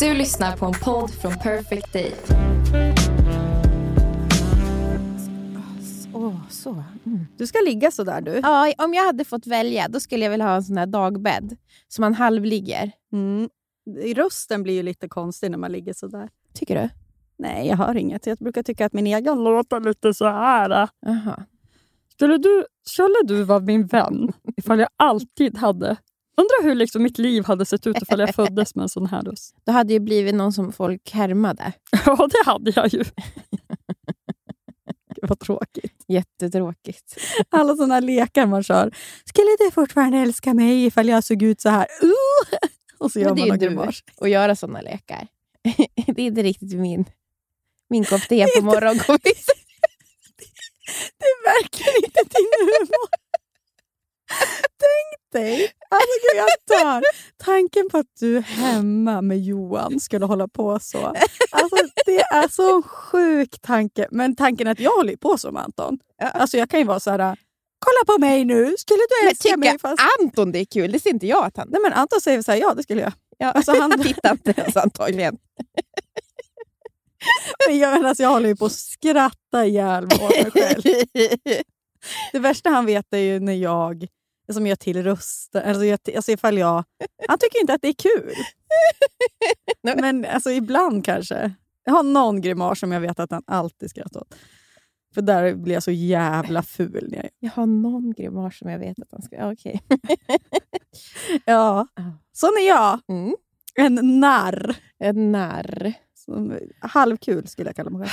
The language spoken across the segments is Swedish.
Du lyssnar på en podd från Perfect Day. Åh, så. Mm. Du ska ligga så där du. Ja, om jag hade fått välja då skulle jag vilja ha en sån här dagbädd som man halvligger. Mm. Rösten blir ju lite konstig när man ligger så där. Tycker du? Nej, jag hör inget. Jag brukar tycka att min egen låter lite så här. Aha. Skulle du, skulle du vara min vän ifall jag alltid hade... Undrar hur liksom mitt liv hade sett ut ifall jag föddes med en sån här röst. Då hade ju blivit någon som folk härmade. Ja, det hade jag ju. Gud, vad tråkigt. Jättetråkigt. Alla såna lekar man kör. Skulle du fortfarande älska mig ifall jag såg ut så här? Uh! Och så gör Men det man är ju du att göra såna lekar. det är inte riktigt min, min kopp te på morgonkåpis. Det är verkligen inte din humor. Tänk dig, alltså gud jag dör. Tanken på att du hemma med Johan skulle hålla på så. Alltså, det är så en sjuk tanke. Men tanken att jag håller på så med Anton. Alltså jag kan ju vara så här, kolla på mig nu, skulle du Men älska mig? tycker Fast... Anton det är kul? Det ser inte jag att han... Nej men Anton säger så här, ja det skulle jag. Ja. Alltså, han- tittar inte ens antagligen. Men jag, menar, alltså, jag håller ju på att skratta ihjäl mig mig själv. Det värsta han vet är ju när jag som gör till rösten. Alltså, jag, alltså ifall jag, han tycker inte att det är kul. Men alltså, ibland kanske. Jag har någon grimas som jag vet att han alltid skrattar åt. För där blir jag så jävla ful. När jag, Jag har någon grimas som jag vet att han ska... Ja, Okej. ja, sån är jag. Mm. En narr. En narr. Som, halvkul skulle jag kalla mig själv.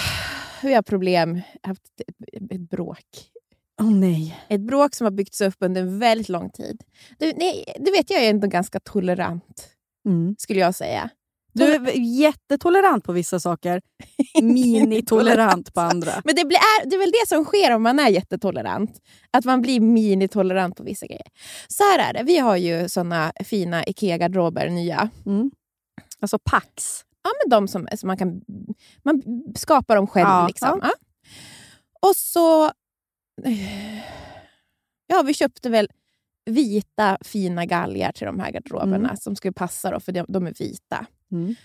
Vi har problem. haft ett, ett bråk. Åh nej. Ett bråk som har byggts upp under en väldigt lång tid. Du, nej, du vet, jag är ändå ganska tolerant, Mm. skulle jag säga. Du är jättetolerant på vissa saker, minitolerant på andra. Men det, blir, det är väl det som sker om man är jättetolerant. Att man blir minitolerant på vissa grejer. Så här är det. Vi har ju såna fina IKEA-garderober, nya. Mm. Alltså Pax. Ja, men de som, som man kan... Man skapar dem själv. Ja, liksom. Ja. Och så... Ja, vi köpte väl vita fina galgar till de här garderoberna Mm. som skulle passa, då, för de, de är vita. Mm.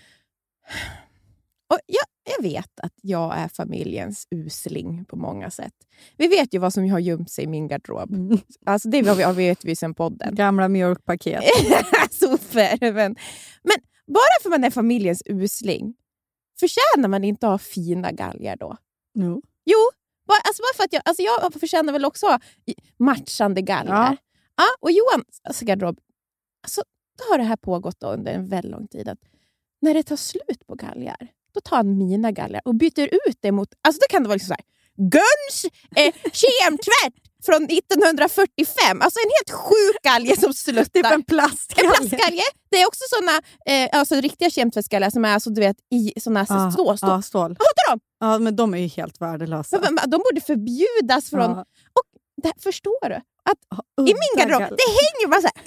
Och jag, jag vet att jag är familjens usling på många sätt. Vi vet ju vad som har gömt sig i min garderob. Mm. Alltså det vet vi- vet vi sedan podden. Gamla mjölkpaket. Super! Men, men bara för man är familjens usling, förtjänar man inte att ha fina galgar då? Jo. Jo, bara, alltså bara för att jag, alltså jag förtjänar väl också matchande galgar. Ja. Ja. och Johan alltså garderob, alltså, då har det här pågått då under en väldigt lång tid. Att när det tar slut på galgar, då tar han mina galgar och byter ut det mot... Alltså då kan det vara liksom så här, Guns eh, kemtvätt från 1945. Alltså en helt sjuk galge som sluttar. Typ en plastgalge. En plastgalge. Det är också såna eh, alltså riktiga kemtvättsgalgar som är alltså, du vet, i såna Ja, stå, stå. ja, stål. Hatar dem! Ja, men de är ju helt värdelösa. Men, men, De borde förbjudas från... Ja. Det, här- förstår du? Att Ja, I min garderob, det hänger bara så här...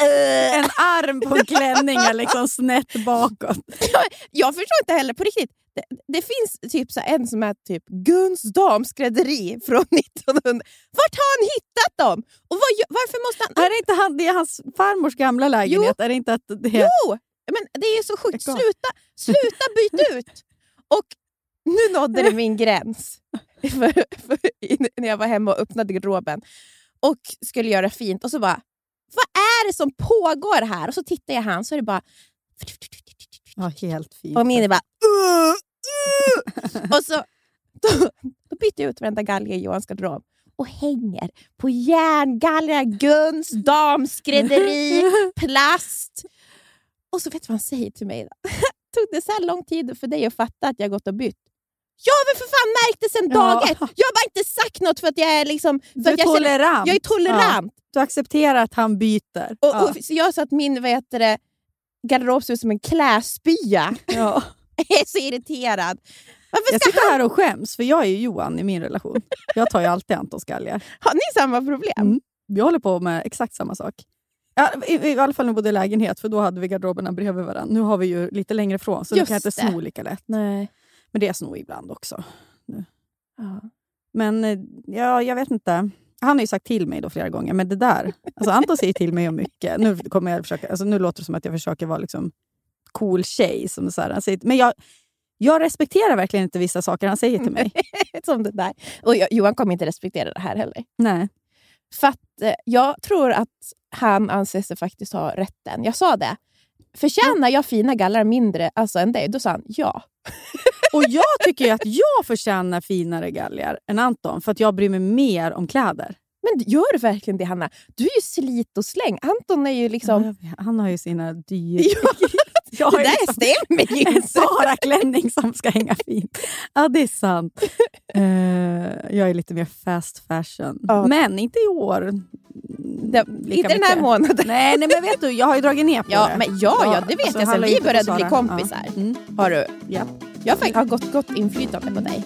En arm på en klänning liksom snett bakåt. Jag förstår inte heller på riktigt. Det, det finns typ så en som är typ Guns damskrädderi från 1900. Vart har han hittat dem? Och gö- varför måste han... Är det inte han, det är hans farmors gamla lägenhet? Är det inte att det är... Jo! Men det är så sjukt. Sluta, sluta byta ut! Och nu nådde det min gräns. För, för, när jag var hemma och öppnade garderoben och skulle göra fint. Och så bara, vad är det som pågår här? Och så tittar jag här så är det bara... Ja, helt fint. Och min är bara... "Uh, uh." och så då, då byter jag ut varenda galge i Johans garderob och hänger på järngalgar, Guns, damskrädderi, plast. Och så vet du vad han säger till mig? Då? Tog det så här lång tid för dig att fatta att jag gått och bytt? Jag har väl för fan märkt det sedan Ja. dag ett. Jag har bara inte sagt något för att jag är liksom... För Du är jag, känner- tolerant. jag är tolerant. Du accepterar att han byter. Och, ja. och, så jag sa att min vad heter det, garderob ser ut som en kläspya. Ja. Jag är så irriterad. Varför Jag sitter här och skäms, för jag är ju Johan i min relation. Jag tar ju alltid Antons galgar. Har ni samma problem? Mm. Vi håller på med exakt samma sak. Ja, i, I alla fall när vi bodde i lägenhet, för då hade vi garderoberna bredvid varandra. Nu har vi ju lite längre ifrån, så nu Just kan jag inte sno lika lätt. Nej. Men det är sno ibland också. Ja. Men eh, ja, jag vet inte. Han har ju sagt till mig då flera gånger, men det där... Alltså Anton säger till mig om mycket. Nu, kommer jag försöka, alltså nu låter det som att jag försöker vara liksom cool tjej. Som så här, han säger, men jag, jag respekterar verkligen inte vissa saker han säger till mig. som det där. Och jag, Johan kommer inte respektera det här heller. Nej. För att eh, jag tror att han anser sig faktiskt ha rätten. Jag sa det. Förtjänar jag fina gallar mindre alltså, än dig? Då sa han ja. Och jag tycker ju att jag förtjänar finare galgar än Anton, för att jag bryr mig mer om kläder. Men gör du verkligen det, Hanna? Du är ju slit och släng. Anton är ju liksom... Ja. Han har ju sina dyra... Ja, Jag det där stämmer ju en. Sara-klänning som ska hänga fint. Ja, det är sant. Eh, jag är lite mer fast fashion. Ja. Men inte i år. Det, inte den här månaden. Nej, nej, men vet du, jag har ju dragit ner på Ja, det. men ja, ja, det vet jag. Sen vi började bli kompisar. Ja. Mm. Har du? Ja. Jag har faktiskt har gott, gott inflytande på dig.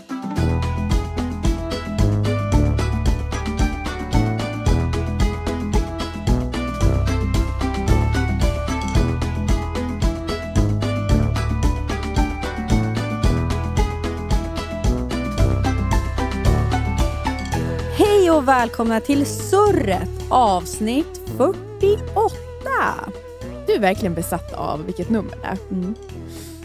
Och välkomna till Surret avsnitt 48. Du är verkligen besatt av vilket nummer det är. Mm.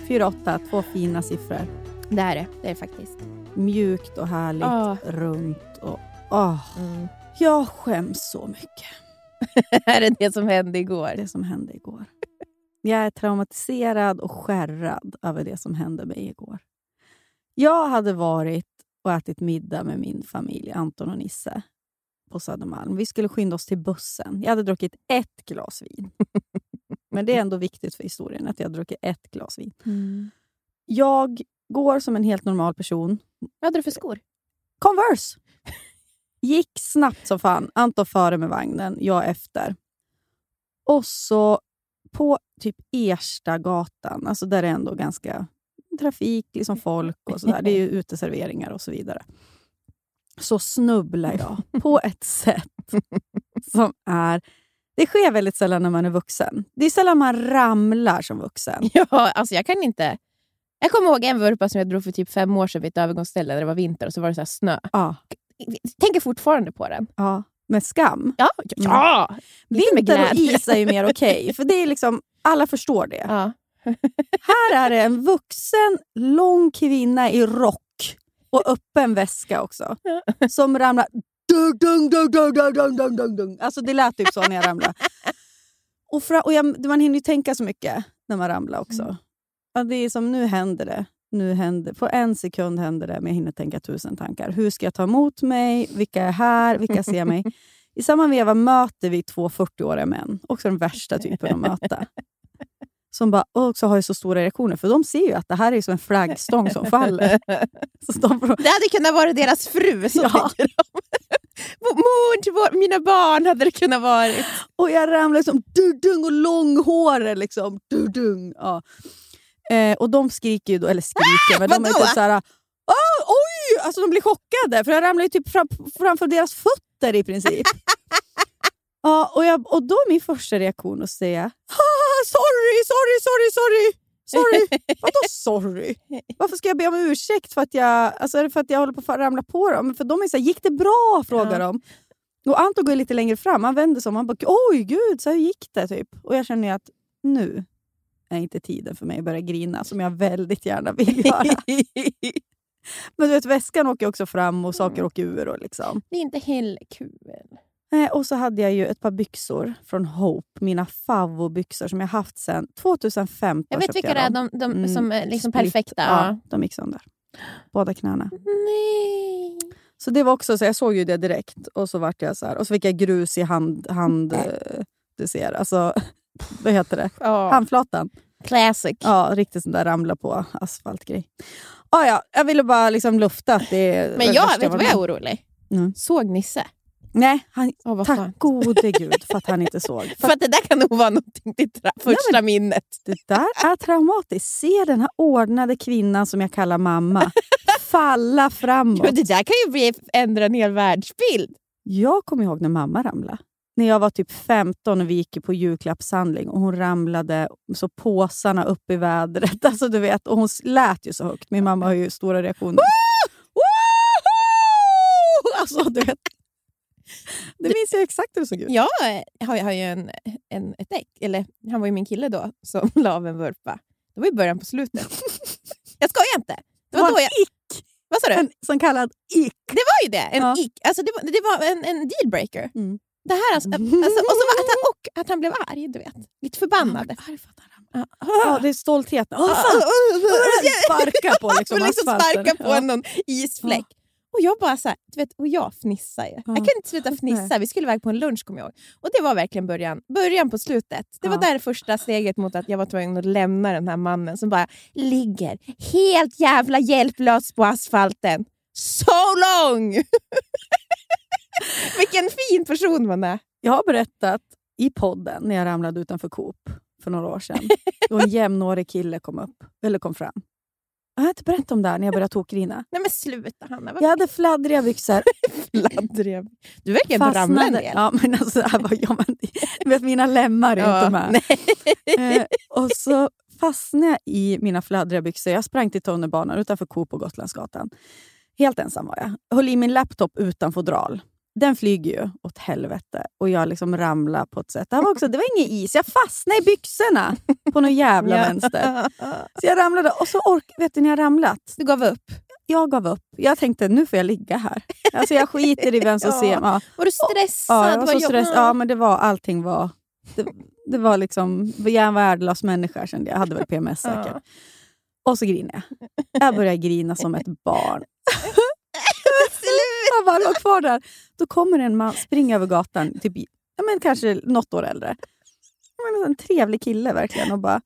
48, två fina siffror. Det är det. Det är det faktiskt. Mjukt och härligt, Ah. runt och... åh, Mm. Jag skäms så mycket. är det det som hände igår? det som hände igår. Jag är traumatiserad och skärrad över det som hände mig igår. Jag hade varit och ätit middag med min familj, Anton och Nisse, på Södermalm. Vi skulle skynda oss till bussen. Jag hade druckit ett glas vin. Men det är ändå viktigt för historien att jag druckit ett glas vin. Mm. Jag går som en helt normal person. Vad hade du för skor? Converse! Gick snabbt som fan. Anton före med vagnen, jag efter. Och så på typ Erstagatan, alltså där det är ändå ganska trafik, liksom folk och sådär. Det är ju uteserveringar och så vidare. Så snubblar jag på ett sätt som är... Det sker väldigt sällan när man är vuxen. Det är sällan man ramlar som vuxen. Ja, alltså jag kan inte... Jag kommer ihåg en vurpa som jag drog för typ fem år sedan vid ett övergångsställe där det var vinter och så var det så snö. Ja, Tänker fortfarande på den. ja. Med skam. Ja! ja. Lite med Vinter och is är ju mer okej, för det är liksom, alla förstår det. Ja. Här är det en vuxen, lång kvinna i rock och öppen väska också som ramlar... Alltså Det lät typ så när jag ramlade. Och, fra, och jag, man hinner ju tänka så mycket när man ramlar också. Mm. Ja, det är som nu händer det. Nu händer, på en sekund händer det, men jag hinner tänka tusen tankar. Hur ska jag ta emot mig? Vilka är här? Vilka ser mig? I samma veva möter vi två 40-åriga män. Också den värsta typen att möta. Som bara också har så stora reaktioner, för de ser ju att det här är som en flaggstång som faller. Så de, Det hade kunnat vara deras fru. Så Ja. tänker de. Mor till vår, mina barn hade det kunnat vara. och jag ramlar som dudung och långhårig. Liksom. Dudung. Ja. Eh, och de skriker ju då, eller skriker, men de är typ såhär... "Ah, oj! Alltså de blir chockade, för jag ramlar ju typ fram, framför deras fötter i princip. ja, och, jag, och då är min första reaktion att säga "Ah, sorry, sorry, sorry, sorry. Sorry. Vadå sorry? Varför ska jag be om ursäkt för att jag, alltså är det för att jag håller på att ramla på dem? För de är så här, gick det bra? frågar Ja. de. Och Anton går lite längre fram. Han vänder sig om. Han bara, oj gud, så här gick det? Typ. Och jag känner att nu är inte tiden för mig att börja grina, som jag väldigt gärna vill göra. Men du vet, väskan åker också fram och saker åker ur. Och liksom. Det är inte heller kul. Eh, och så hade jag ju ett par byxor från Hope, mina favvobyxor som jag haft sedan 2015. Jag vet vilka det är, de, de Mm, som är liksom split. perfekta. Ja, de gick sönder. Båda knäna. Nej. Så det var också så jag såg ju det direkt och så vart jag så här, och så fick jag grus i hand, hand eh, du ser, alltså vad heter det? Ja. Handflatan. Classic. Ja, riktigt sån där ramla på asfaltgrej. Ah, ja, jag ville bara liksom lufta att det Men jag, vet du vad jag är orolig? Mm. Såg Nisse? Nej, han, vad tack skönt. gode gud för att han inte såg. För att det där kan nog vara någonting till första minnet. Det där är traumatiskt. Se den här ordnade kvinnan som jag kallar mamma falla framåt. Men det där kan ju bli, ändra en hel världsbild. Jag kommer ihåg när mamma ramlade. När jag var typ 15 och vi gick på julklappshandling och hon ramlade så påsarna upp i vädret. Alltså du vet, och hon lät ju så högt. Min mamma har ju stora reaktioner. Alltså du vet. Det minns jag exakt hur det såg ut. Jag har, jag har ju en, en, ett ex, eller han var ju min kille då, som la av en vurpa. Det var i början på slutet. jag skojar inte. Det var, Det då jag... ick. Vad sa du? En som kallad ick. Det var ju det. En Ja. ick. Alltså det, var, det var en, en dealbreaker. Mm. Det här alltså, alltså, och, så att han, och att han blev arg, du vet. Lite förbannad. Ja. Ja, det är stoltheten. Åh, fan. Sparka på liksom, liksom sparka på någon isfläck. Och jag bara så här, du vet, och jag fnissar ju. Jag Ja. kan inte sluta fnissa. Vi skulle iväg på en lunch kommer jag ihåg. Och det var verkligen början, början på slutet. Det var Ja. där första steget mot att jag var tvungen att lämna den här mannen som bara ligger helt jävla hjälplös på asfalten. So long! Vilken fin person man är. Jag har berättat i podden när jag ramlade utanför Coop för några år sedan. Då en jämnårig kille kom upp, eller kom fram. Jag har inte berättat om det här när jag började tokgrina. Nej men sluta Hanna, Jag hade fladdriga byxor. fladdrig. Du verkar inte ramla en del. Ja, men alltså, det här var, ja, men, vet, mina lemmar är inte med. Eh, och så fastnade jag i mina fladdriga byxor. Jag sprang till tunnelbanan utanför Coop på Gotlandsgatan. Helt ensam var jag. Höll i min laptop utan fodral. Den flyger ju åt helvete och jag liksom ramlade på ett sätt. Det, var också, det var ingen is, jag fastnade i byxorna på någon jävla vänster. Så jag ramlade och så ork, vet du när jag ramlat? Du gav upp. Jag gav upp. Jag tänkte nu får jag ligga här. Alltså jag skiter i vem som Ja. ser. Ja. Var du stressad? Ja, jag var så Vad stress, jobb- ja, men det var, allting var... Det, det var liksom... Jag är en värdelös människa kände jag. Jag hade väl PMS säkert. Ja. Och så grinade jag. Jag började grina som ett barn. jag bara låg kvar där. Då kommer en man, springa över gatan, typ, ja, men kanske något år äldre. Men en trevlig kille verkligen. Och, bara,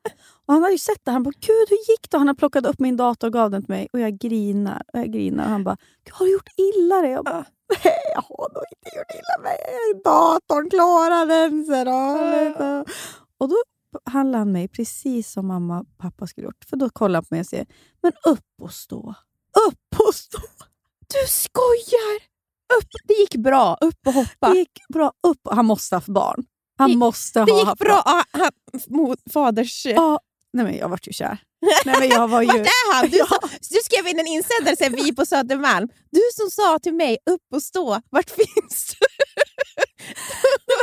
och han hade ju sett det. Han bara, gud hur gick det? Han har plockat upp min dator och gav den till mig. Och jag grinar och jag grinar. Och han bara, "Gud, har du gjort illa dig? Jag bara, nej jag har nog inte gjort illa mig. Datorn klarar den sig då. Och då handlade han mig precis som mamma och pappa skulle gjort. För då kollade han på mig och säger, men upp och stå. Upp och stå. Du skojar! Upp. Det gick bra. Upp och hoppa. Det gick bra. Upp. Han måste ha haft barn. Han Det- måste ha Det gick haft bra. Ah, han, mot faders... Ja. Nej, men jag vart ju kär. Nej, men jag var ju... Vart är han? Du, Ja. du skrev in en insändare sen vi på Södermalm. Du som sa till mig upp och stå. Vart finns du?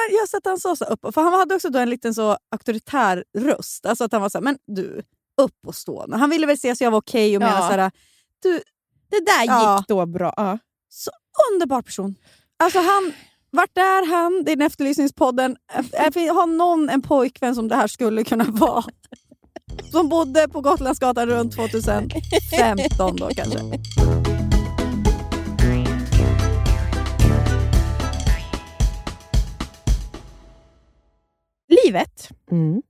Men jag sa att han sa så upp. För han hade också då en liten så auktoritär röst. Alltså att han var så här, men du, upp och stå. Men han ville väl se så jag var okej och menade Ja. så här, du, Det där Ja. gick då bra. Ja. underbar person. Alltså han, vart är han? Det är en efterlysningspodden. Har någon en pojkvän som det här skulle kunna vara? Som bodde på Gotlandsgatan runt 2015 då kanske. Livet,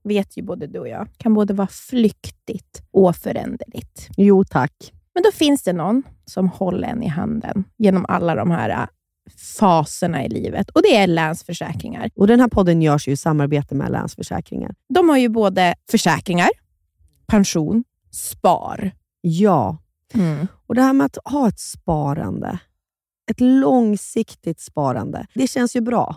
vet ju både du och jag, kan både vara flyktigt och föränderligt. Jo tack. Men då finns det någon som håller en i handen genom alla de här äh, faserna i livet. Och det är Länsförsäkringar. Och Den här podden görs ju i samarbete med Länsförsäkringar. De har ju både försäkringar, pension, spar. Ja, och det här med att ha ett sparande, ett långsiktigt sparande, det känns ju bra.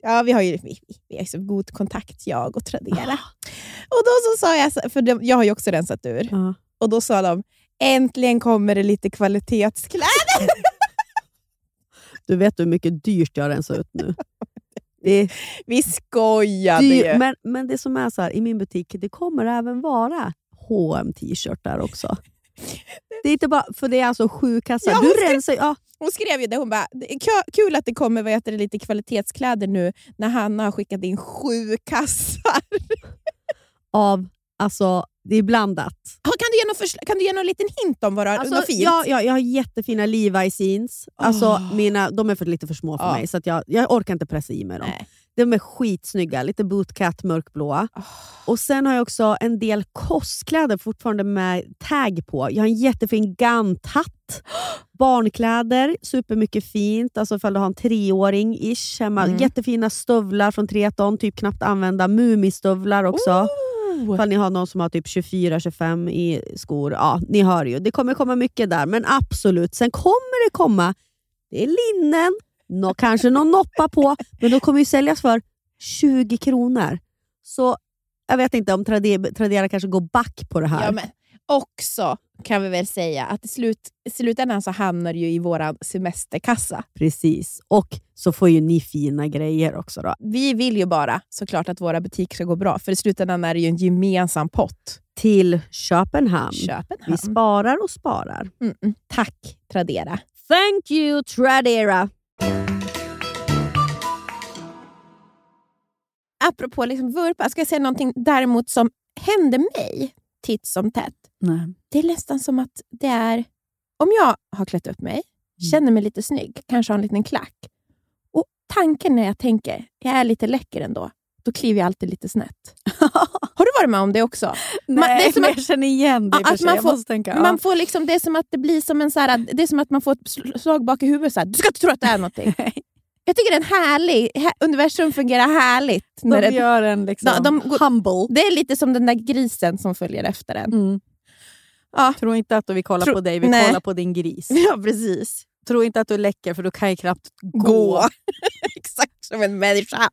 Ja, vi har ju vi, vi har så god kontakt, jag och Tradera. Och då så sa jag, för de, jag har ju också rensat ur, Ja. och då sa de äntligen kommer det lite kvalitetskläder. Du vet hur mycket dyrt jag rensar ut nu. Det Vi skojade ju. men, men det som är så här, i min butik, det kommer även vara hm t-shirt där också. Det är inte bara, för det är alltså sju kassar. Ja, du rensar ja, hon skrev ju det, hon bara, kul att det kommer vad heter det, lite kvalitetskläder nu när Hanna har skickat in sju kassar. av, alltså det är blandat. Ja, Kan du ge någon, kan du ge någon liten hint om vad du har? Alltså, något fint? ja, ja, jag har jättefina Levi's jeans. Alltså, Åh. mina, de är för, lite för små för Ja. mig, så att jag, jag orkar inte pressa i mig dem. Nej. De är skitsnygga, lite bootcut mörkblåa. Och Sen har jag också en del kostkläder fortfarande med tag på. Jag har en jättefin ganthatt. Barnkläder, supermycket fint. Alltså ifall du har en treåring ish hemma. Mm. Jättefina stövlar från Treton, typ knappt använda. Mumistövlar också. Oh. Ifall ni har någon som har typ 24-25 i skor. Ja, ni hör ju. Det kommer komma mycket där, men absolut. Sen kommer det komma, det är linnen, nå, kanske någon noppa på, men de kommer ju säljas för 20 kronor. Så jag vet inte om Trade- Tradera kanske går back på det här. Ja, men också kan vi väl säga att i, slut, i slutändan så hamnar det ju i vår semesterkassa. Precis. Och så får ju ni fina grejer också. Då. Vi vill ju bara såklart att våra butiker ska gå bra, för i slutändan är det ju en gemensam pott. Till Köpenhamn. Köpenhamn. Vi sparar och sparar. Mm, mm. Tack Tradera. Thank you Tradera! Apropå liksom vurpa, ska jag säga någonting däremot som händer mig titt som tätt. Nej. Det är nästan som att det är... Om jag har klätt upp mig, känner mig lite snygg, kanske har en liten klack. Och tanken när jag tänker, jag är lite läcker ändå, då kliver jag alltid lite snett. Har du varit med om det också? Man- Nej, det är som men att- jag känner igen det att man får- tänka, ja. Man får liksom, det är som att det blir som en så här, det är som att man får ett sl- slag bak i huvudet. Så här, du ska inte tro att det är någonting. jag tycker det är en härlig, här, universum fungerar härligt. de När det, gör en liksom de går- humble. det är lite som den där grisen som följer efter en. Mm. Ja. Tro inte att vi kollar Tro- på dig, vi Nej. kollar på din gris. Ja, precis. Tro inte att du läcker för du kan ju knappt gå. Gå. Exakt som en människa.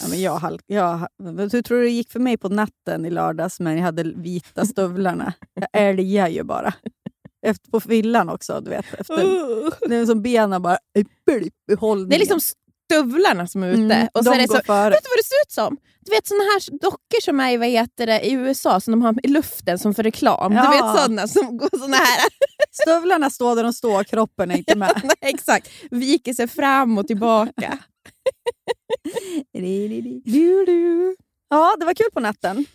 Ja, men jag, halk- jag, hur tror du det gick för mig på natten i lördags när jag hade vita stövlarna? Jag älgar ju bara. Efter, på villan också. Du vet, efter, det är som benen bara... Det är liksom stövlarna som är ute. Mm, och så är det så, före. vet du vad det ser ut som? Du vet såna här dockor som är vad heter det, i USA som de har i luften som för reklam. Ja. Du vet såna som går såna här. Stövlarna står där de står, kroppen är inte med. Nej, Exakt. Viker sig fram och tillbaka. Du, du. Ja, det var kul på natten.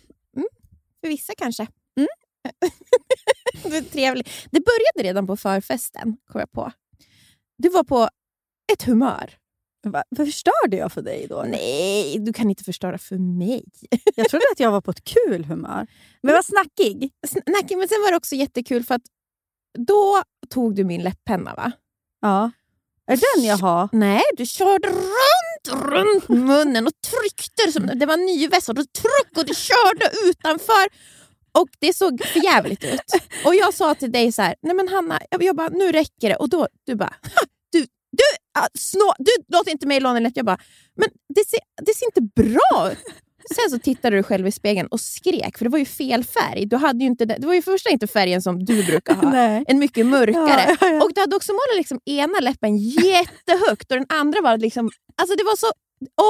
För vissa kanske. Mm. det, är trevligt. det började redan på förfesten, kom jag på. Du var på ett humör. Va? Förstörde jag för dig då? Nej, du kan inte förstöra för mig. Jag trodde att jag var på ett kul humör. Men jag var snackig. Snack, men sen var det också jättekul för att då tog du min läpppenna va? Ja. Är det den jag har? Nej, du körde runt, runt munnen och tryckte. Som, det var en ny väst och du tryckte och du körde utanför. Och det såg för jävligt ut. Och jag sa till dig så här, nej men Hanna, jag, jag bara, nu räcker det. Och då, du bara, "Ha, du, du, ah, snå, du låter inte mig låna läpp. Jag bara, men det ser, det ser inte bra ut. Sen så tittade du själv i spegeln och skrek, för det var ju fel färg. Du hade ju inte, det var ju för första inte färgen som du brukar ha. Nej. En mycket mörkare. Ja, ja, ja. Och du hade också målat liksom ena läppen jättehögt och den andra var liksom... Alltså det var så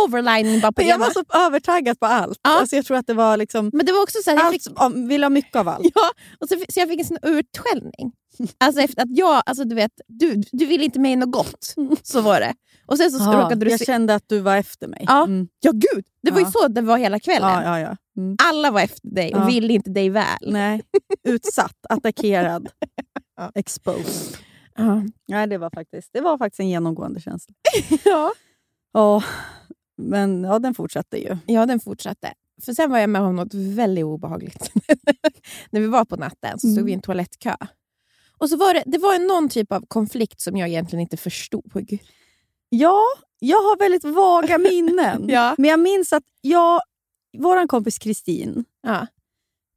overlining bara på Men jag var så övertaggad på allt. Ja. Alltså jag tror att det var liksom... Men det var också så jag fick, om, vill ha mycket av allt. ja, och så, så jag fick en sån utskällning. Alltså efter att jag, alltså du vet, du, du ville inte mig något gott. Så var det. Och sen så Ja, råkade du jag kände att du var efter mig. Ja. Mm. Ja gud, det var Ja. ju så det var hela kvällen. ja, ja, ja. Mm. Alla var efter dig och Ja. ville inte dig väl. Nej. Utsatt, attackerad, exposed. Ja. Nej, det var faktiskt, det var faktiskt en genomgående känsla. Ja. Ja, men ja, den fortsatte ju. ja, den fortsatte. För sen var jag med om något väldigt obehagligt. När vi var på natten så stod Mm. vi i en toalettkö. Och så var det, det var någon typ av konflikt som jag egentligen inte förstod. Ja, jag har väldigt vaga minnen. Ja. Men jag minns att jag, vår kompis Kristin, Ja,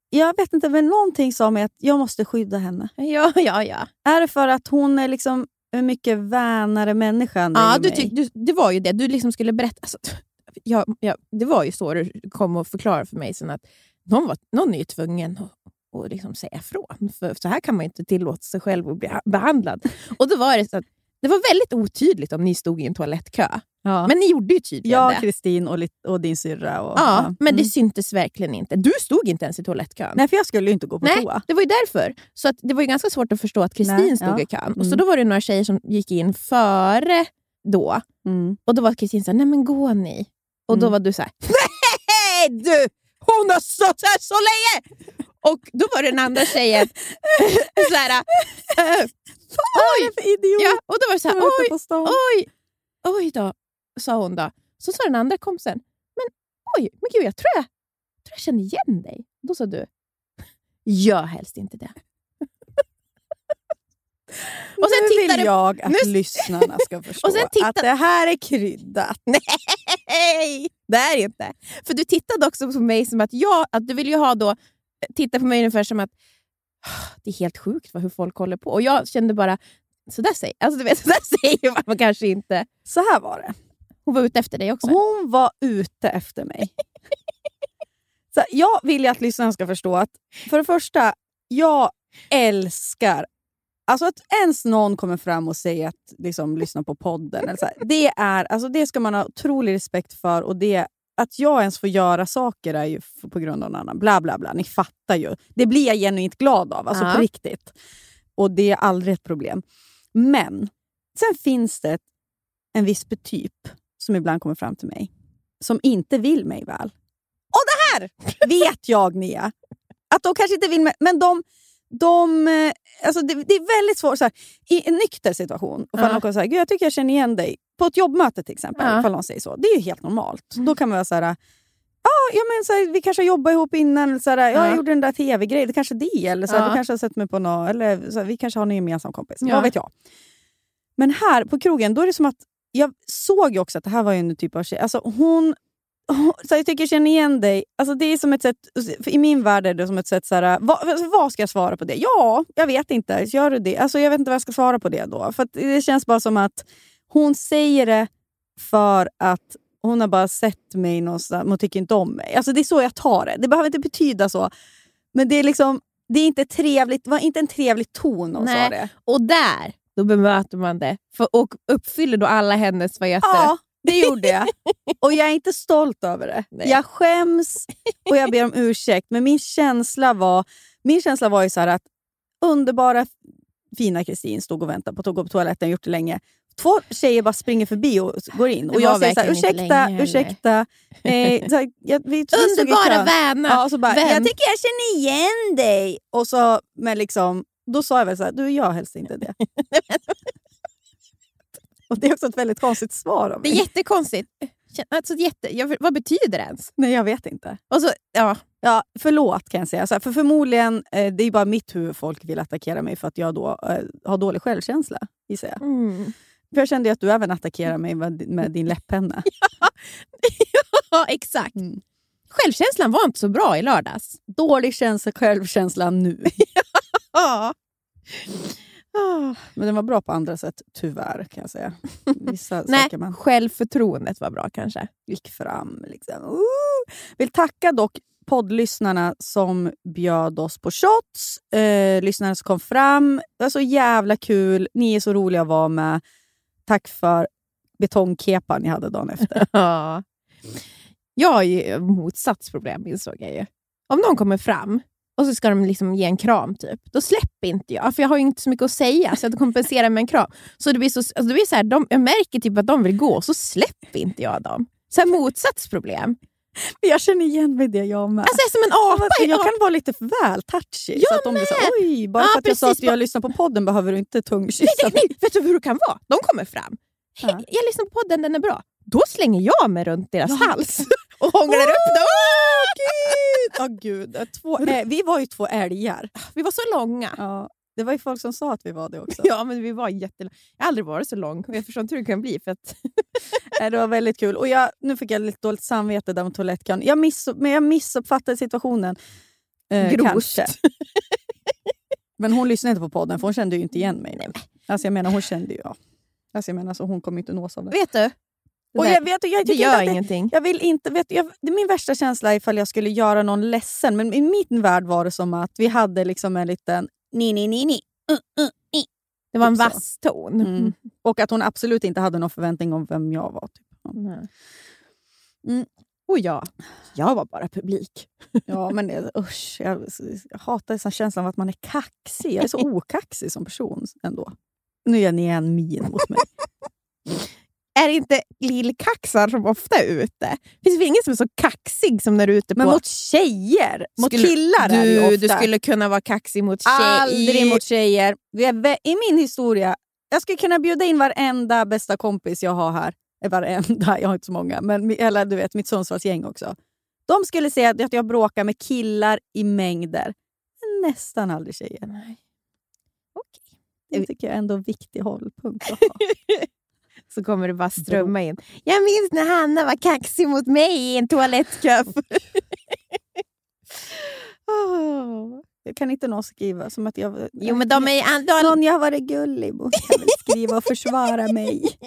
jag vet inte, men någonting sa mig att jag måste skydda henne. ja, ja. ja. Är det för att hon är liksom hur mycket vänare människan Ja, du tyck, du, det var ju det. Du liksom skulle berätta. Alltså, jag, jag, det var ju så du kom och förklarade för mig sen att någon, var, någon är ju tvungen att, att liksom säga ifrån. För så här kan man inte tillåta sig själv att bli behandlad. Och då var det så att det var väldigt otydligt om ni stod i en toalettkö. Ja. Men ni gjorde ju tydligen jag, det. Kristin och, och din syrra. Och, Ja, men det Mm. syntes verkligen inte. Du stod inte ens i toalettkön. Nej, för jag skulle ju inte gå på Nej, toa. det var ju därför. Så att det var ju ganska svårt att förstå att Kristin stod ja. i kön. Och så Mm. då var det några tjejer som gick in före då. Mm. Och då var Kristin såhär, nej men gå ni. Och då Mm. var du såhär, nej du! Hon har stått här så länge! Och då var den andra tjejen såhär, äh, oj! Ja, och då var det såhär, Jag oj, oj, oj då, sa hon då. Så sa den andra kompisen, men oj, men gud jag tror jag, jag, tror jag känner igen dig. Då sa du, gör helst inte det. Och sen nu vill jag att nu- lyssnarna ska förstå Och sen titta- att det här är kryddat. Nej, det är det inte. För du tittade också på mig som att jag, att du vill ju ha då, titta på mig ungefär som att "Ah, det är helt sjukt vad, hur folk håller på. Och jag kände bara, så där säger, alltså, du vet, så där säger man kanske inte. Så här var det. Hon var ute efter dig också. Hon var ute efter mig. Så jag vill ju att lyssnarna ska förstå att för det första, jag älskar Alltså att ens någon kommer fram och säger att liksom, lyssna på podden. Eller så här, det, är, alltså det ska man ha otrolig respekt för. Och det, att jag ens får göra saker är ju på grund av någon annan. Bla, bla, bla. Ni fattar ju. Det blir jag genuint glad av. Alltså Ja. på riktigt. Och det är aldrig ett problem. Men sen finns det en viss typ som ibland kommer fram till mig som inte vill mig väl. Och det här vet jag, Mia. Att de kanske inte vill mig, men de... de eh, alltså det, det är väldigt svårt. Så här, I en nykter situation, och Ja. någon kommer säga jag tycker jag känner igen dig. På ett jobbmöte till exempel, Ja. ifall någon säger så. Det är ju helt normalt. Då kan man vara så här... Ja, ja, men så här, vi kanske har jobbat ihop innan. Eller så här, ja, Ja. Jag gjorde den där tv-grejen, det kanske är det. Eller så här, Ja. Du kanske har sett mig på något, eller så vi kanske har en gemensam kompis. Ja. Vad vet jag. Men här på krogen, då är det som att jag såg ju också att det här var en typ av tjej. Alltså hon, hon- så jag tycker jag känner igen dig. Alltså det är som ett sätt, I min värld är det som ett sätt, så här, vad, alltså, vad ska jag svara på det? Ja, jag vet inte. Gör du det? Alltså, jag vet inte vad jag ska svara på det då. För Det känns bara som att hon säger det för att hon har bara sett mig någonstans, men tycker inte om mig. Alltså det är så jag tar det. Det behöver inte betyda så. Men det är liksom det är inte trevligt, det var inte en trevlig ton hon Nej. sa det. Och där, då bemöter man det. För, och uppfyller då alla hennes vad heter Ja, det gjorde jag. Och jag är inte stolt över det. Nej. Jag skäms och jag ber om ursäkt. Men min känsla var, min känsla var ju så att underbara fina Kristin stod och väntade på att gå på toaletten, gjort det länge. Två tjejer bara springer förbi och går in. Och jag säger så här, verkligen inte ursäkta, länge heller." ursäkta. Eh, så här, jag, vi, Underbara vänner! Ja, så bara, jag tycker jag känner igen dig. Och så, men liksom, då sa jag väl så här, du jag helst inte det. och Det är också ett väldigt konstigt svar av Det är mig. jättekonstigt. Alltså, jätte, jag, vad betyder det ens? Nej, jag vet inte. Och så, ja, Ja, förlåt kan jag säga. Så här, för förmodligen, eh, det är bara mitt huvud folk vill attackera mig för att jag då eh, har dålig självkänsla, gissar jag. mm. För jag kände att du även attackerar mig med, med din läpppenna. ja exakt. Mm. Självkänslan var inte så bra i lördags. Dålig känsla, självkänsla nu. Ja. Ah. Men den var bra på andra sätt, tyvärr kan jag säga. Vissa Nej, saker man självförtroendet var bra kanske. gick fram. Liksom. Uh! Vill tacka dock poddlyssnarna som bjöd oss på shots. Eh, lyssnarna som kom fram. Det var så jävla kul. Ni är så roliga att vara med. Tack för betongkepan ni hade dagen efter. Ja. Jag har ju motsatsproblem insåg jag ju. Om någon kommer fram och så ska de liksom ge en kram, typ, då släpper inte jag. För jag har ju inte så mycket att säga, så jag kompenserar med en kram. Så det blir så, alltså det blir så här, de, jag märker typ att de vill gå, och så släpper inte jag dem. Så här motsatsproblem. Jag känner igen mig i det jag med. Alltså jag som en apa. jag i kan vara lite väl touchy. Jag så att de blir så, Oj, bara Ja, för att jag sa precis. att jag lyssnar på podden behöver du inte tungkyssa Nej, mig. nej, vet du hur det kan vara? De kommer fram. Ja. Hej, jag lyssnar på podden, den är bra. Då slänger jag mig runt deras Ja. hals och hånglar upp dem. Åh gud! Två, ä- vi var ju två älgar. Vi var så långa. Ja, det var ju folk som sa att vi var det också. Ja, men vi var jättelånga. Jag har aldrig varit så lång jag förstår inte hur det kan bli. För att, Det var väldigt kul. Och jag, nu fick jag lite dåligt samvete där med toalettkön. Jag, miss, men jag missuppfattade situationen. Eh, Grovt. kanske. Men hon lyssnade inte på podden för hon kände ju inte igen mig. nu. Alltså jag menar, hon kände ju... Ja. Alltså jag menar, så hon kommer inte nås av det. Vet du? Det, Och jag, vet, jag, det tycker inte gör det, ingenting. jag vill inte... Vet, jag, det är min värsta känsla ifall jag skulle göra någon ledsen. Men i min värld var det som att vi hade liksom en liten ni, ni, ni, ni. Uh, uh, ni. Det var en Typ så. vass ton. Mm. Och att hon absolut inte hade någon förväntning om vem jag var. Typ. Mm. Och jag, jag var bara publik. Ja, men det, usch, jag, jag hatar sån känslan av att man är kaxig. Jag är så okaxig som person ändå. Nu gör ni en min mot mig. Är det inte lillkaxar som ofta är ute? Finns det ingen som är så kaxig som när du är ute Men på... mot tjejer! Mot Skulle- killar är det du, ofta. du skulle kunna vara kaxig mot tjejer. Aldrig mot tjejer. Vi är vä- I min historia, jag skulle kunna bjuda in varenda bästa kompis jag har här. Eh, Varenda, jag har inte så många, men eller du vet mitt Sundsvallsgäng också. De skulle säga att jag bråkar med killar i mängder. Men nästan aldrig tjejer. Nej. Det tycker jag är ändå en viktig hållpunkt att ha. Så kommer det bara strömma in. Jag minns när Hanna var kaxig mot mig i en toalettcup. Åh, Jag kan inte någon skriva som att jag... jo, men de är ändå... Någon jag har varit gullig mot kan väl skriva och försvara mig.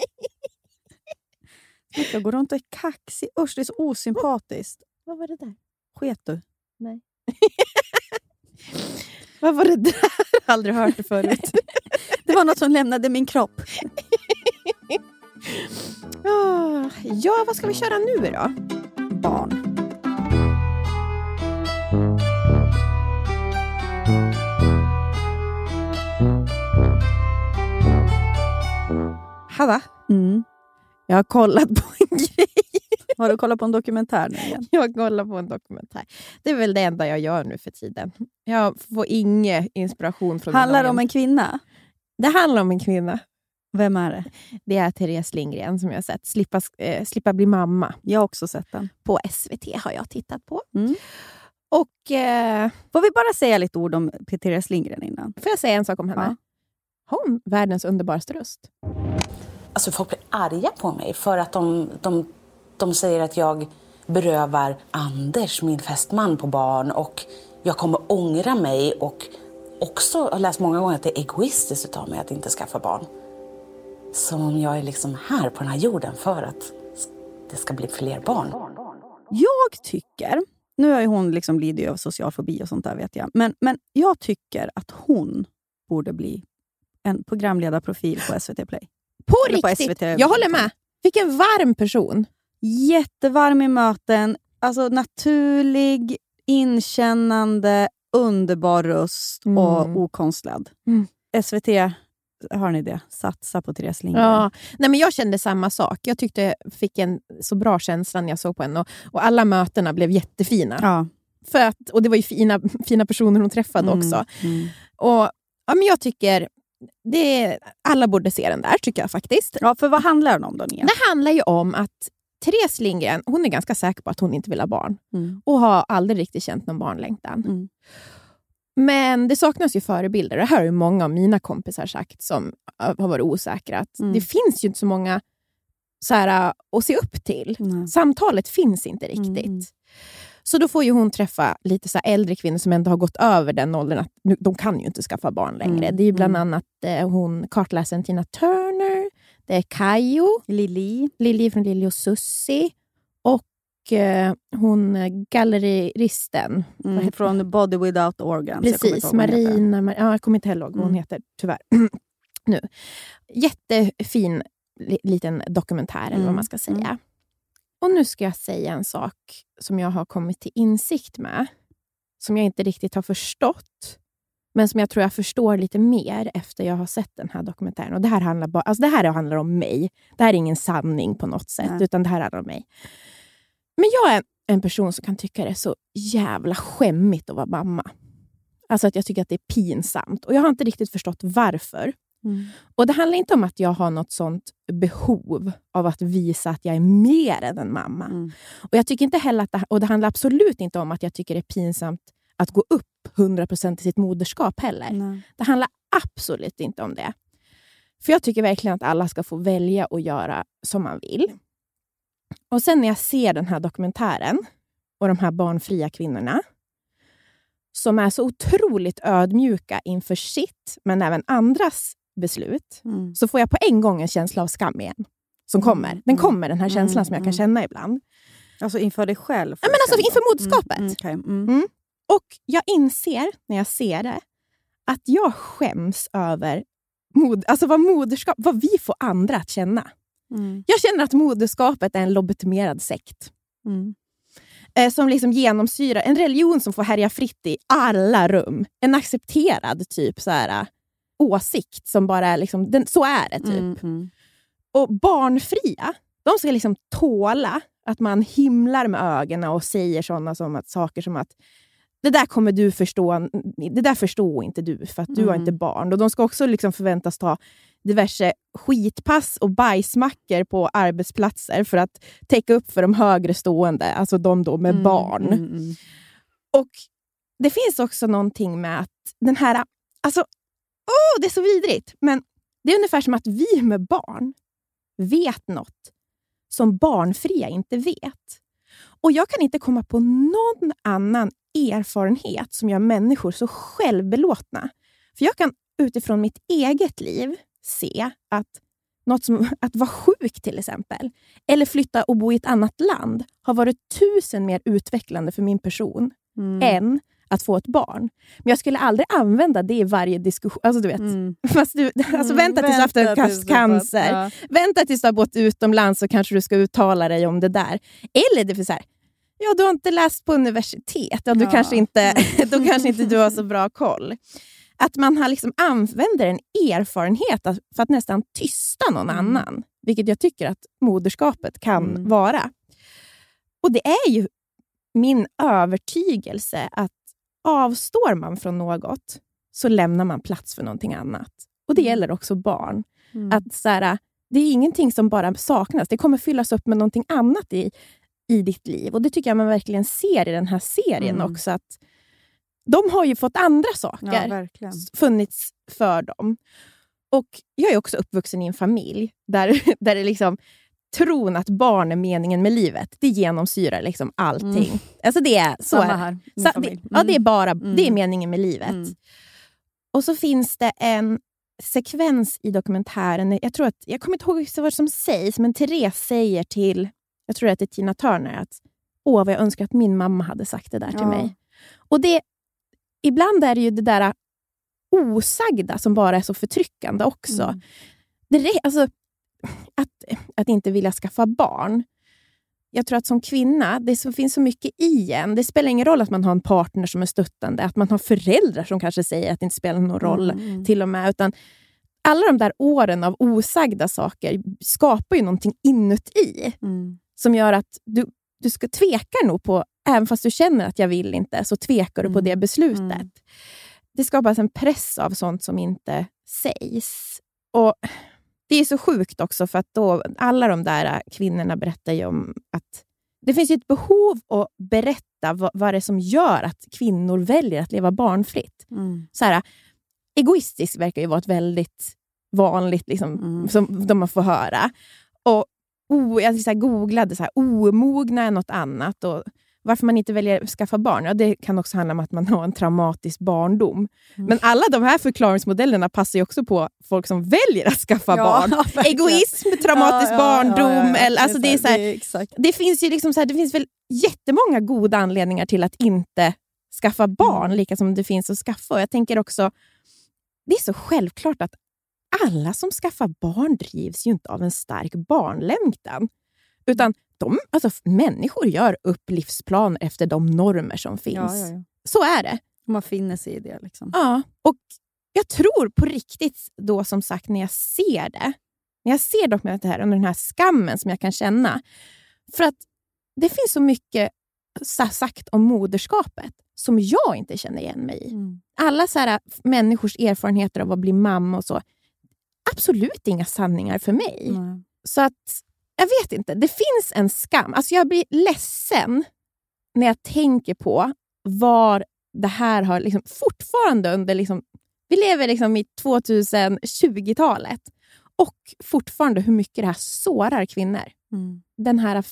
Jag går runt och är kaxig. Usch, det är så osympatiskt. Vad var det där? Sket du? Vad var det där? Aldrig hört det förut. Det var något som lämnade min kropp. Ah, ja, vad ska vi köra nu då? Barn. Hanna, Mm. jag har kollat på en grej. Har du kollat på en dokumentär nu igen? Jag kollar på en dokumentär. Det är väl det enda jag gör nu för tiden. Jag får ingen inspiration från Handlar det om en kvinna? Det handlar om en kvinna. Vem är det? Det är Therese Lindgren som jag har sett. Slippa, eh, slippa bli mamma. Jag har också sett den. På SVT har jag tittat på. Mm. Och eh, Får vi bara säga lite ord om Therese Lindgren innan? får jag säga en sak om henne? Ja. Hon, världens underbaraste röst. Alltså folk blir arga på mig för att de, de, de säger att jag berövar Anders, min fästman, på barn och jag kommer ångra mig och också har läst många gånger att det är egoistiskt av mig att inte skaffa barn. Som om jag är liksom här på den här jorden för att det ska bli fler barn. Jag tycker, nu har ju hon liksom lidit av social fobi och sånt där vet jag, men, men jag tycker att hon borde bli en programledarprofil på SVT Play. På Eller på riktigt! SVT. Jag håller med. Vilken varm person. Jättevarm i möten, alltså naturlig, inkännande, underbar röst Mm. och okonstlad. Mm. SVT, hör ni det? Satsa på Therese Lindgren. Ja. Nej, men jag kände samma sak. Jag tyckte jag fick en så bra känsla när jag såg på henne. Och, och alla mötena blev jättefina. Ja. För att, och det var ju fina, fina personer hon träffade Mm, också. mm. Och, ja, men jag tycker det, alla borde se den där, tycker jag faktiskt. ja, för vad handlar den om då, Nia? Det handlar ju om att Therese Lindgren hon är ganska säker på att hon inte vill ha barn. Mm. Och har aldrig riktigt känt någon barnlängtan. Mm. Men det saknas ju förebilder. Det här har ju många av mina kompisar sagt som äh, har varit osäkra. Att Mm. Det finns ju inte så många så här, äh, att se upp till. Nej. Samtalet finns inte riktigt. Mm. Så då får ju hon träffa lite så äldre kvinnor som ändå har gått över den åldern att nu, de kan ju inte skaffa barn längre. Mm, Det är bland mm. annat eh, hon kartläsaren Tina Turner, det är Kayo, Lili. Lili från Lili och eh, hon eh, galleristen. Mm, från Body Without Organs. Precis. Marina. Mar- ja, jag kommer inte heller ihåg vad hon Mm. heter, tyvärr. nu. Jättefin li- liten dokumentär, eller vad Mm, man ska säga. mm. Och nu ska jag säga en sak som jag har kommit till insikt med, som jag inte riktigt har förstått, men som jag tror jag förstår lite mer efter jag har sett den här dokumentären. Och Det här handlar, bara, alltså det här handlar om mig. Det här är ingen sanning på något sätt, Nej. utan det här handlar om mig. Men jag är en person som kan tycka det är så jävla skämmigt att vara mamma. Alltså att jag tycker att det är pinsamt. Och jag har inte riktigt förstått varför. Mm. Och Det handlar inte om att jag har något sånt behov av att visa att jag är mer än en mamma. Mm. Och jag tycker inte heller att det, och det handlar absolut inte om att jag tycker det är pinsamt att gå upp 100% i sitt moderskap heller. Nej. Det handlar absolut inte om det. För jag tycker verkligen att alla ska få välja och göra som man vill. Och sen när jag ser den här dokumentären och de här barnfria kvinnorna som är så otroligt ödmjuka inför sitt, men även andras beslut Mm. så får jag på en gång en känsla av skam igen. Som kommer. Den mm, kommer, den här känslan mm, som jag kan mm. känna ibland. Alltså inför dig själv? Ja, men alltså inför moderskapet. Mm, mm. Och jag inser när jag ser det att jag skäms över mod, alltså vad moderskap, vad vi får andra att känna. Mm. Jag känner att moderskapet är en lobotomerad sekt. Mm. Eh, som liksom genomsyrar en religion som får härja fritt i alla rum. En accepterad typ så här, åsikt som bara är liksom, den, så är det typ. Mm. Mm. Och barnfria, de ska liksom tåla att man himlar med ögonen och säger såna som att, saker som att det där kommer du förstå, det där förstår inte du för att du har Mm. inte barn. Och De ska också liksom förväntas ta diverse skitpass och bajsmackor på arbetsplatser för att täcka upp för de högre stående, alltså de då med Mm, barn. mm, mm. Och Det finns också någonting med att den här... Alltså, åh, det är så vidrigt! Men det är ungefär som att vi med barn vet något som barnfria inte vet. Och Jag kan inte komma på någon annan erfarenhet som gör människor så självbelåtna. För jag kan utifrån mitt eget liv se att något som att vara sjuk till exempel, eller flytta och bo i ett annat land, har varit tusen mer utvecklande för min person Mm. än att få ett barn. Men jag skulle aldrig använda det i varje diskussion. Alltså, du vet. Mm. Fast du, alltså, Mm, vänta tills du har haft cancer. ja. Vänta tills du har bott utomlands så kanske du ska uttala dig om det där. Eller det är så här, ja du har inte läst på universitet, ja, du Ja. Kanske inte, då kanske inte du har så bra koll. Att man har liksom använder en erfarenhet för att nästan tysta någon Mm. annan. Vilket jag tycker att moderskapet kan Mm. vara. Och det är ju min övertygelse att avstår man från något så lämnar man plats för någonting annat. Och Det Mm. gäller också barn. Mm. Att så här, Det är ingenting som bara saknas. Det kommer fyllas upp med någonting annat i, i ditt liv. Och Det tycker jag man verkligen ser i den här serien Mm. också. att De har ju fått andra saker ja, funnits för dem. Och Jag är också uppvuxen i en familj där, där det liksom tron att barn är meningen med livet, det genomsyrar liksom allting. Mm. Alltså det är, så Samma är, här. Sa- familj. det, ja, det är bara Mm. det är meningen med livet. Mm. Och så finns det en sekvens i dokumentären. Jag tror att, jag kommer inte ihåg vad som sägs, men Therese säger till, jag tror att det är Tina Turner, att åh vad jag önskar att min mamma hade sagt det där till Ja. mig. Och det, ibland är det ju det där osagda som bara är så förtryckande också. Mm. Det, alltså, att, att inte vilja skaffa barn. Jag tror att som kvinna, det så, finns så mycket i en. Det spelar ingen roll att man har en partner som är stöttande, att man har föräldrar som kanske säger att det inte spelar någon roll Mm, mm. till och med. Utan alla de där åren av osagda saker skapar ju någonting inuti Mm. som gör att du, du ska tvekar nog på, även fast du känner att jag vill inte, så tvekar du på Mm. det beslutet. Mm. Det skapas en press av sånt som inte sägs. Och Det är så sjukt också, för att då, alla de där kvinnorna berättar ju om att det finns ju ett behov att berätta vad, vad det är som gör att kvinnor väljer att leva barnfritt. Mm. Så här, egoistisk verkar ju vara ett väldigt vanligt, liksom, Mm. som de man får höra. Och o, Jag så här, googlade så här, omogna är något annat. Och varför man inte väljer att skaffa barn, ja, det kan också handla om att man har en traumatisk barndom. Mm. Men alla de här förklaringsmodellerna passar ju också på folk som väljer att skaffa barn. verkligen. Egoism, traumatisk Ja, ja, barndom. ja, ja. Eller, alltså det, är så här, det är exakt. det finns ju liksom så här, det finns väl jättemånga goda anledningar till att inte skaffa barn, Mm. lika som det finns att skaffa. Och jag tänker också, det är så självklart att alla som skaffar barn drivs ju inte av en stark barnlängtan. Utan de, alltså, människor gör upp livsplaner efter de normer som finns. Ja, ja, ja. Så är det. Man finner sig i det. Liksom. Ja, och jag tror på riktigt då som sagt när jag ser det, när jag ser dokumentären och den här skammen som jag kan känna. För att det finns så mycket sa- sagt om moderskapet som jag inte känner igen mig i. Mm. Alla så här, människors erfarenheter av att bli mamma och så, absolut inga sanningar för mig. Nej. Så att, jag vet inte, det finns en skam. Alltså jag blir ledsen när jag tänker på var det här har liksom, fortfarande under... Liksom, vi lever liksom i 2020-talet Och fortfarande hur mycket det här sårar kvinnor. Mm. Den här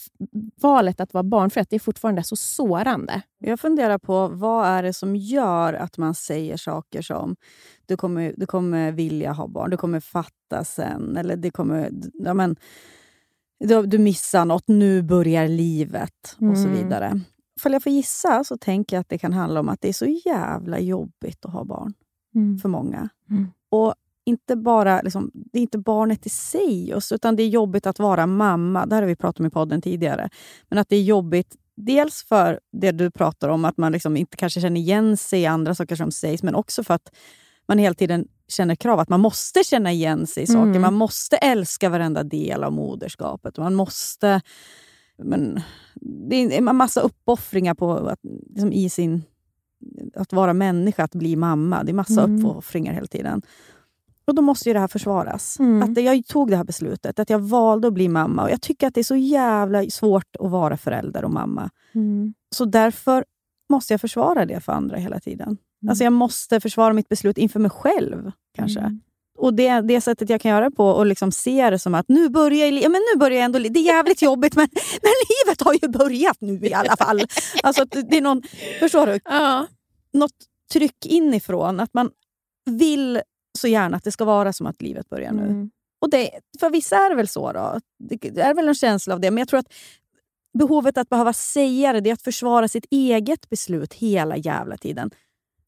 valet att vara barnfri, att det är fortfarande så sårande. Jag funderar på vad är det som gör att man säger saker som du kommer, du kommer vilja ha barn, du kommer fatta sen, eller det kommer, ja, men, du, du missar något, nu börjar livet och så Mm. vidare. Ifall jag får gissa så tänker jag att det kan handla om att det är så jävla jobbigt att ha barn för många. Mm. Och inte bara, liksom, det är inte barnet i sig, utan det är jobbigt att vara mamma. Det här har vi pratat om i podden tidigare. Men att det är jobbigt dels för det du pratar om, att man liksom inte kanske känner igen sig i andra saker som sägs, men också för att man hela tiden känner krav att man måste känna igen sig i saker. Mm. Man måste älska varenda del av moderskapet. Man måste... Men, det är en massa uppoffringar på att, liksom i sin, att vara människa, att bli mamma. Det är massa Mm. uppoffringar hela tiden. Och Då måste ju det här försvaras. Mm. Att jag tog det här beslutet, att jag valde att bli mamma. Och Jag tycker att det är så jävla svårt att vara förälder och mamma. Mm. Så därför måste jag försvara det för andra hela tiden. Alltså jag måste försvara mitt beslut inför mig själv. kanske. Mm. Och det, det sättet jag kan göra det på och liksom se det som att nu börjar, ja, men nu börjar jag ändå... Det är jävligt jobbigt men, men livet har ju börjat nu i alla fall. Alltså det är någon, förstår du? Ja. Något tryck inifrån. Att man vill så gärna att det ska vara som att livet börjar nu. Mm. Och det, för vissa är det väl så. Då. Det är väl en känsla av det. Men jag tror att behovet att behöva säga det, det är att försvara sitt eget beslut hela jävla tiden.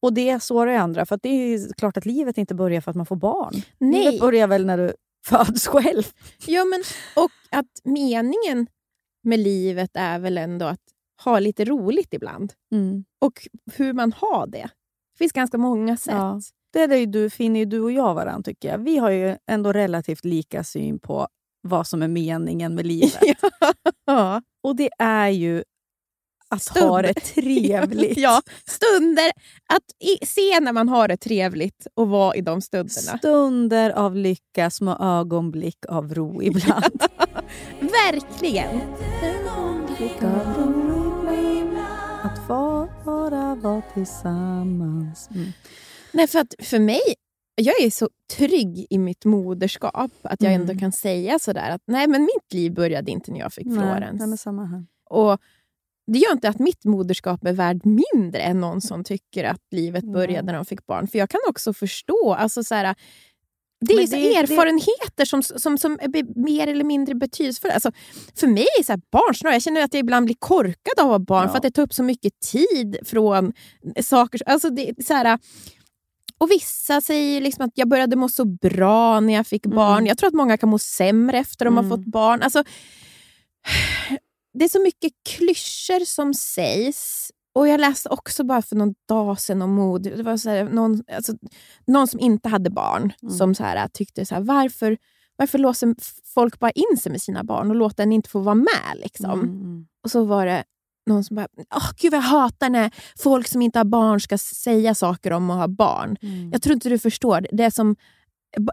Och det sårar ju andra. För att det är klart att livet inte börjar för att man får barn. Nej. Livet börjar väl när du föds själv. Ja, men, och att meningen med livet är väl ändå att ha lite roligt ibland. Och hur man har det. Det finns ganska många sätt. Ja. Det är ju du, finner ju du och jag varandra tycker jag. Vi har ju ändå relativt lika syn på vad som är meningen med livet. Ja. Och det är ju att Stund. ha det trevligt. ja, stunder. Att i, se när man har det trevligt och vara i de stunderna. Stunder av lycka, små ögonblick av ro ibland. Verkligen. att vara, vara tillsammans. Mm. Nej, för, att för mig, jag är så trygg i mitt moderskap att jag ändå Mm. kan säga sådär att nej, men mitt liv började inte när jag fick Florens. nej, men samma här. Och det gör inte att mitt moderskap är värd mindre än någon som tycker att livet började när de fick barn. För jag kan också förstå, alltså så här, det är det- det- erfarenheter som, som, som är mer eller mindre betydelsefulla. Alltså, för mig är så här, barn jag känner att jag ibland blir korkad av att ha barn Ja. för att det tar upp så mycket tid från saker. Alltså det, så här, och Vissa säger liksom att jag började må så bra när jag fick barn. Jag tror att många kan må sämre efter de har Mm. fått barn. Alltså, det är så mycket klyschor som sägs. Och Jag läste också bara för någon dag sedan om mod. Det var så här, någon, alltså, någon som inte hade barn Mm. som så här, tyckte så här, varför, varför låser folk bara in sig med sina barn och låter en inte få vara med? Liksom. Mm. Och så var det någon som bara, Åh, gud jag hatar när folk som inte har barn ska säga saker om att ha barn. Mm. Jag tror inte du förstår. Det är som,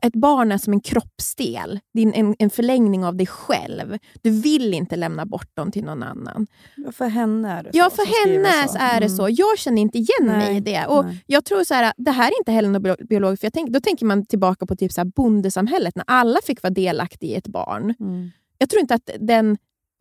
ett barn är som en kroppsdel. Det är en, en förlängning av dig själv. Du vill inte lämna bort dem till någon annan. Ja, för henne är det Ja, så, för som skriver henne så. är det Mm. så. Jag känner inte igen mig Nej, i det. Och nej. jag tror så här, Det här är inte heller något bio- biologiskt. För jag tänk, då tänker man tillbaka på typ så här bondesamhället när alla fick vara delaktiga i ett barn. Mm. Jag tror inte att den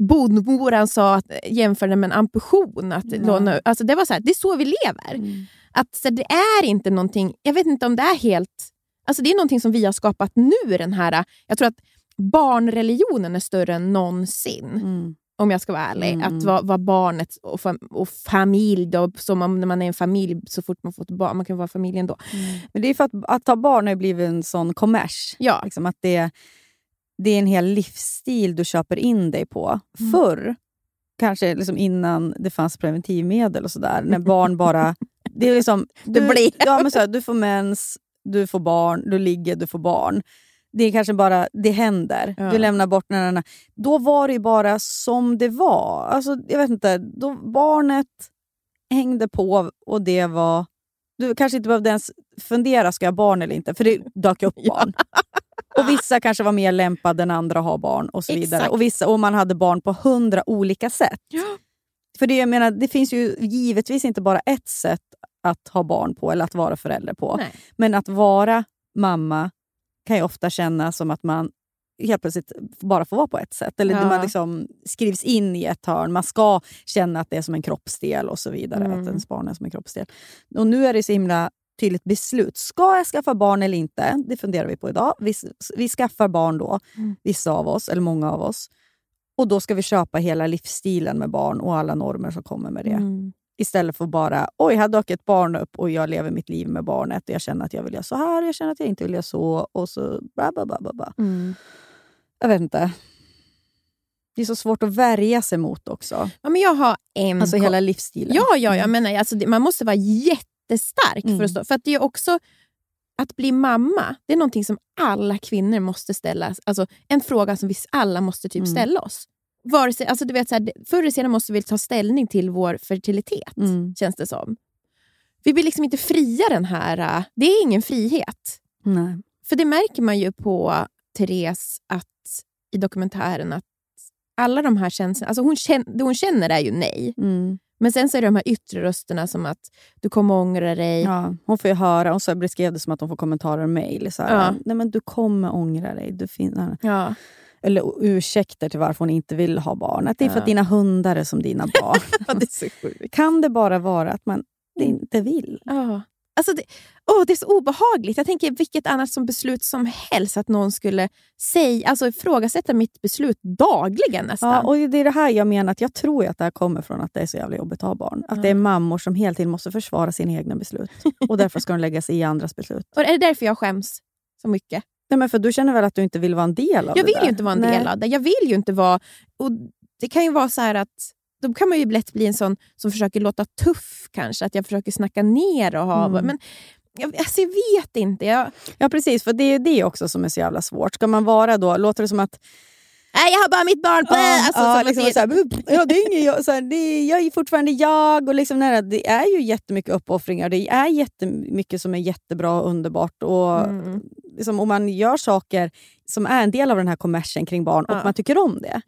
bondmoran sa att jämförde med en amputation. Att Nej. låna, alltså det var så här, det är så vi lever. Mm. Att så det är inte någonting, jag vet inte om det är helt... Alltså det är någonting som vi har skapat nu. Den här, jag tror att barnreligionen är större än någonsin. Mm. Om jag ska vara ärlig. Mm, Att mm. vara, vara barnet och, fam, och familj. Då, som om när man är en familj, så fort man får ett barn, man kan vara familj ändå. Men det är för att, att ha barn har blivit en sån kommers. Ja. Liksom att det, det är en hel livsstil du köper in dig på. Mm. Förr, kanske liksom innan det fanns preventivmedel och sådär, när barn bara... Det är liksom, Det blir. Ja, men så här, du får mens, du får barn, du ligger, du får barn. Det är kanske bara, det händer. Ja. Du lämnar bort den ena. Då var det bara som det var. Alltså, jag vet inte, då barnet hängde på och det var... Du kanske inte behövde ens fundera, ska jag ha barn eller inte? För det dök upp barn. Och Vissa kanske var mer lämpade än andra att ha barn och så vidare. Exakt. Och, vissa, och man hade barn på hundra olika sätt. För det, jag menar, det finns ju givetvis inte bara ett sätt att ha barn på eller att vara förälder på. Nej. Men att vara mamma kan ju ofta kännas som att man helt plötsligt bara får vara på ett sätt. Eller Ja. man liksom skrivs in i ett hörn. Man ska känna att det är som en kroppsdel och så vidare. Mm. Att ens barn är som en kroppsdel. Och nu är det så himla tydligt beslut. Ska jag skaffa barn eller inte? Det funderar vi på idag. Vi, vi skaffar barn då, Mm. vissa av oss, eller många av oss. Och då ska vi köpa hela livsstilen med barn och alla normer som kommer med det. Mm. Istället för bara, oj, här dök ett barn upp och jag lever mitt liv med barnet. Och jag känner att jag vill göra så här, jag känner att jag inte vill göra så. Och så bla, bla, bla, bla, bla. Mm. Jag vet inte. Det är så svårt att värja sig mot också. Ja, men jag har en Alltså hela livsstilen. Ja, ja, jag menar, alltså, det, man måste vara jättestark Mm. för att stå. För att det är också att bli mamma, det är någonting som alla kvinnor måste ställa. Alltså, en fråga som vi alla måste typ Mm. ställa oss. Vare sig, alltså, du vet, så här, förr eller senare måste vi ta ställning till vår fertilitet, Mm. känns det som. Vi blir liksom inte fria den här... äh, Det är ingen frihet. Nej. För det märker man ju på Therese att, i dokumentären att alla de här känslorna... Alltså hon känner, det hon känner är ju nej. Mm. Men sen så är det de här yttre rösterna som att du kommer ångra dig. Ja, hon får ju höra, och så beskrev det som att hon får kommentarer och mejl. Så här, Ja. Nej, men du kommer ångra dig. Du Ja. Eller ursäkter till varför hon inte vill ha barn. Att det är för Ja. att dina hundar är som dina barn. Det är så sjukt. kan det bara vara att man inte vill? Ja. Alltså det, åh, det är så obehagligt. Jag tänker vilket annat som beslut som helst att någon skulle säga, alltså ifrågasätta mitt beslut dagligen nästan. Ja, och det är det här jag menar, att jag tror att det här kommer från att det är så jävla jobbigt att ha barn. Att det är mammor som hela tiden måste försvara sina egna beslut. Och därför ska de lägga sig i andras beslut. Och är det därför jag skäms så mycket? Nej, men för du känner väl att du inte vill vara en del av Jag det vill där? ju inte vara en Nej. del av det. Jag vill ju inte vara... Och det kan ju vara så här att då kan man ju lätt bli en sån som försöker låta tuff kanske. Att jag försöker snacka ner och ha... Mm. Men jag, alltså, jag vet inte. Jag, Ja precis, för det är det också som är så jävla svårt. Ska man vara då, låter det som att nej, jag har bara mitt barn på... Ja, alltså, ja, som att liksom det- så här, ja, det är ingen jag, så här, det är, jag är fortfarande jag. Och liksom, nära, det är ju jättemycket uppoffringar. Det är jättemycket som är jättebra och underbart. Och Mm. liksom, om man gör saker som är en del av den här kommersen kring barn och Ja. man tycker om det.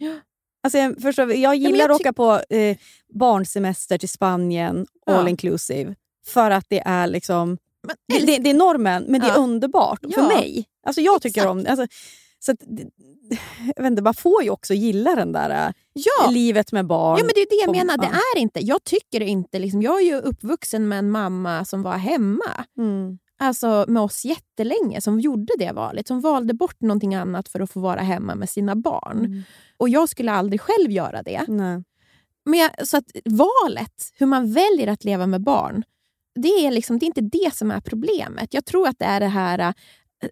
Alltså, jag, förstår, jag gillar jag att åka på eh, barnsemester till Spanien, Ja. all inclusive. För att det är liksom Men det, det, det är normen, men det är underbart för mig. Alltså jag tycker Exakt. om det. Alltså, så att, jag inte, man får ju också gilla den där äh, Ja. livet med barn. Ja, men det är det jag menar. Det är inte. Jag tycker inte... Liksom, jag är ju uppvuxen med en mamma som var hemma. Mm. Alltså med oss jättelänge, som gjorde det valet. Som valde bort någonting annat för att få vara hemma med sina barn. Mm. Och jag skulle aldrig själv göra det. Nej. Men jag, så att valet, hur man väljer att leva med barn, det är, liksom, det är inte det som är problemet. Jag tror att det är det här äh,